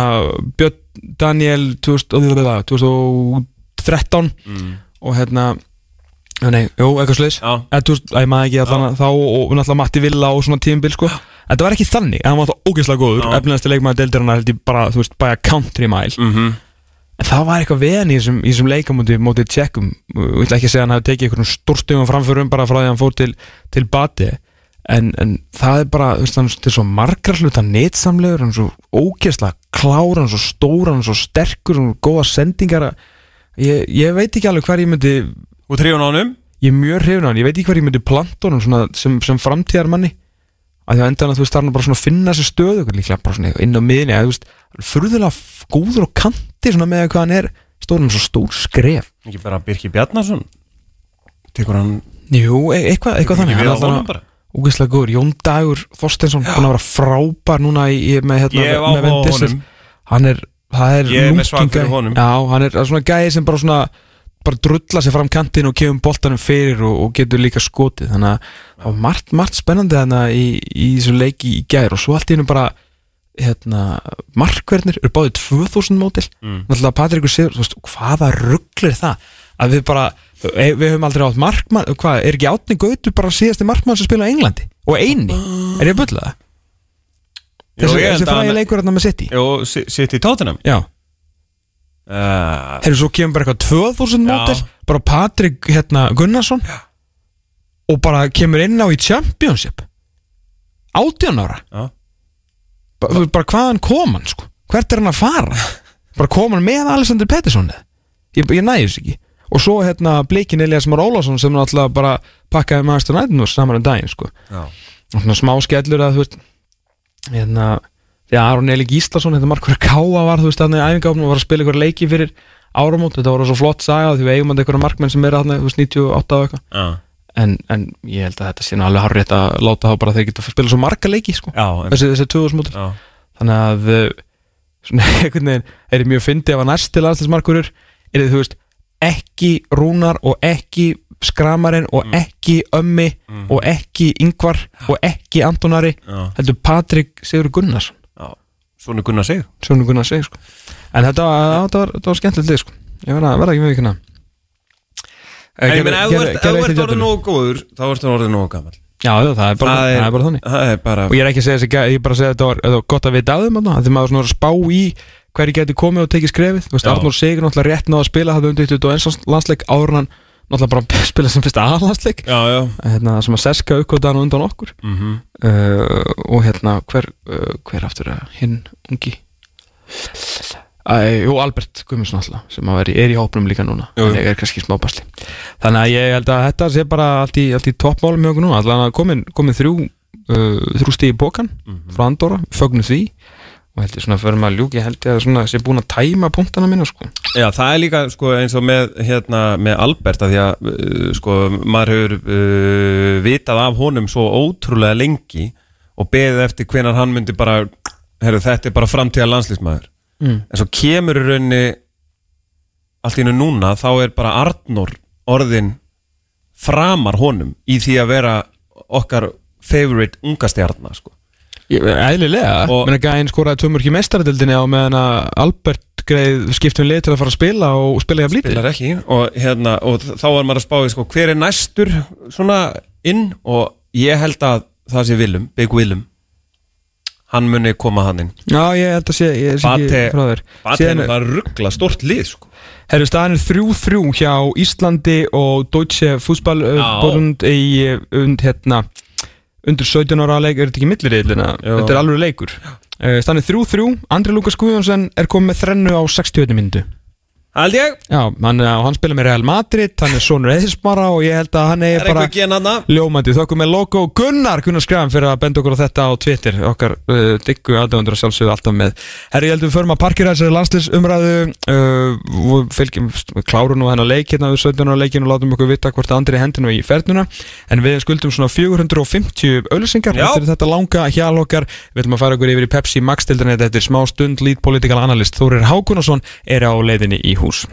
Speaker 1: Björn Daniel 2000, 2013
Speaker 2: Mm.
Speaker 1: og hérna nei, jú, eitthvað að ég maður ekki allan þá og náttúrulega Matti Villa og svona tímabil sko. Þetta var ekki þannig, hann var það ógeðslega góður.
Speaker 2: Já.
Speaker 1: efnilegasti leikmaður deildirana held ég bara, þú veist, bæja country mile.
Speaker 2: Mhm.
Speaker 1: En það var eitthvað veðan í þessum, þessum leikamóti mótið tjekkum, ég ætla ekki segja að hann hefði tekið einhvern stórstöfum framförum bara frá því að hann fór til, til bati. En, en það er bara, þú veist, hann er svo margar hluta netsamlegur, hann er svo ógeðslega klár, hann er svo stór, hann er svo sterkur hann er góða sendingar ég, ég veit ekki alveg hver ég myndi
Speaker 2: Og tríun ánum
Speaker 1: ég er mjög hrifin á hann, ég veit ekki hvað ég myndi planta honum sem, sem framtíðar manni að því að endan að þú veist, það er nú bara svona að finna sér stöðu líklega bara svona inn á miðinni að þú veist, furðulega f- góður og kanti svona með hvað hann er. Stórum svo stór skref.
Speaker 2: Ekki bara Birki Bjarnason? Tekur hann
Speaker 1: Jú, e eitthvað, eitthvað þannig. Hann
Speaker 2: á
Speaker 1: er alltaf
Speaker 2: bara?
Speaker 1: úgeðslega góður, Jón Dagur Þorsteinsson, búin að vera frábær núna í, í, með hérna, með
Speaker 2: á honum.
Speaker 1: hann er
Speaker 2: Ég er með svag fyrir honum.
Speaker 1: Já, hann er svona gæði sem bara svona bara drulla sér fram kantinn og kemur boltanum fyrir og, og getur líka skotið þannig að það var margt, margt spennandi þannig í, í þessu leiki í gær og svo allt í hennu bara hérna, markverðnir eru báðið 2000 mótil
Speaker 2: Mm.
Speaker 1: Patrikur Sigur, veist, hvaða ruggl er það að við bara, e- við höfum aldrei átt markmann, hvað, er ekki átni gautu bara síðasti markmann sem spila á Englandi og eini, er ég að bulla það? Þessi fræði
Speaker 2: hann-
Speaker 1: leikur hérna með City.
Speaker 2: Sitt í tóttunum
Speaker 1: já,
Speaker 2: uh,
Speaker 1: Herru, svo kemur bara eitthvað 2000
Speaker 2: Já.
Speaker 1: mótil bara Patrik hérna, Gunnarsson og bara kemur inn á í Championship. 18 ára.
Speaker 2: Já.
Speaker 1: ba bara hvaðan kom hann sko? Hvert er hann að fara? Bara kom hann með Alexander Pettersson ég, ég næði þess ekki. Og svo hérna Bleikin Elias Már Ólafsson sem náttúrulega bara pakkaði United nú saman um daginn sko.
Speaker 2: Já.
Speaker 1: og svona smá skellur að þú veist hérna því að Aron Eli Gíslason þetta markur káa var þú veist þarna í æfingáfnum og var að spila ykkur leiki fyrir áramót. Þetta var svo flott saga því við eigum að einhverja markmenn sem er þarna þú veist 98 og eitthvað.
Speaker 2: Já,
Speaker 1: en, en ég held að þetta sé alveg harrið að láta þá bara að þeir geta að spila svo marga leiki sko.
Speaker 2: Já,
Speaker 1: þessi, þessi 2000 mótur.
Speaker 2: Já.
Speaker 1: þannig að uh, svona einhvern veginn er ég mjög fyndið að næsti landslismarkurur er þið þú veist ekki Rúnar og ekki Skramarinn og ekki Ömmi og ekki Yngvar og ekki Antonari
Speaker 2: Já.
Speaker 1: heldur Patrik Sigur Gunnarsson.
Speaker 2: Já. Svona Gunnar sig.
Speaker 1: Sjónu Gunnar segi sko. En þetta var, þetta var, var skemmtilegt lið sko. Ég verða ekki með vikuna
Speaker 2: En ég meina, ef þú ert- þú ert orðið nógu góður þá ertu orðið nógu gammal
Speaker 1: Já, það er bara, það er, bara þannig.
Speaker 2: Það er bara
Speaker 1: og ég er ekki að segja þessi, ég er bara að segja þetta var, var gott að þeim að því maður svona var að spá í hverju geti komið og tekið skrefið. Þú. Arnór Sigur náttúrulega rétt náða að spila það undir 21 landsleik hann náttúrulega bara spila sem fyrsta aðlandsleik hérna, sem að seska uppgötaðan undan okkur.
Speaker 2: Mm
Speaker 1: uh, og hérna hver, uh, hver aftur er hinn ungi? Æ, jú, Albert Guðmundsson alltaf sem að er, í- er í hópnum líka núna.
Speaker 2: Jú, jú.
Speaker 1: en ég er kannski smábasli þannig að ég held að þetta sé bara allt í, í toppmálum með okkur núna. Allan að komin, komin þrjú uh, þrjú stíð í bókan frá Andorra, fögnum því og held ég svona fyrir maður ljúki held ég að svona sé búin að tæma punktana mína sko
Speaker 2: Já, það er líka sko, eins og með, hérna, með Albert að því að uh, sko, maður hefur uh, vitað af honum svo ótrúlega lengi og beðið eftir hvenar hann myndi bara herru, þetta er bara framtíða landslýsmaður
Speaker 1: Mm.
Speaker 2: en svo kemur í rauninni allt í hennu núna þá er bara Arnór orðin framar honum í því að vera okkar favorite unga stjarnar sko. Og-
Speaker 1: menn ekki að einn skoraði mörg í mestaradildinni á meðan að Albert greið skiptum lið til að fara að spila og spila hjá blítið
Speaker 2: spilar ekki og, hérna, og þá er maður að spáði sko, hver er næstur svona inn? Og ég held að það sé Willum, Big Willum. Hann muni koma hann inn.
Speaker 1: Já, ég held að sé, ég sé
Speaker 2: Bate,
Speaker 1: ekki frá þér.
Speaker 2: Er það ruggla stort lið sko.
Speaker 1: Herru, staðan er 3-3 hjá Íslandi og Deutsche Fußballbund í und, hérna, undir 17 ára leik, er þetta ekki milliriðlina?
Speaker 2: Jú.
Speaker 1: Þetta er alveg leikur Staðan er 3-3, Andri Lukas Guðjónsson er komið með þrennu á 60 myndu
Speaker 2: held ég,
Speaker 1: Já, hann, hann spila með Real Madrid, hann er sonur Eðismara og ég held að hann
Speaker 2: er
Speaker 1: er bara ljómandi, þokkum með logo Gunnar Gunnar Skrafn fyrir að benda okkur á þetta á Twitter. Okkar uh, diggu aðdöfundur að sjálfsögðu alltaf með. Herri, ég heldur við förum að parkera þessari landslýsumræðu uh, fylgjum við klárum nú hennar leik hérna við 17 ára leikinu og látum okkur vita hvort andri hendinu í fernuna en við skuldum svona 450 auðlýsingar
Speaker 2: Já.
Speaker 1: eftir þetta langa hjal okkar. Við ætlum að fara okkur yfir í Pepsi Max-dildinni þetta hús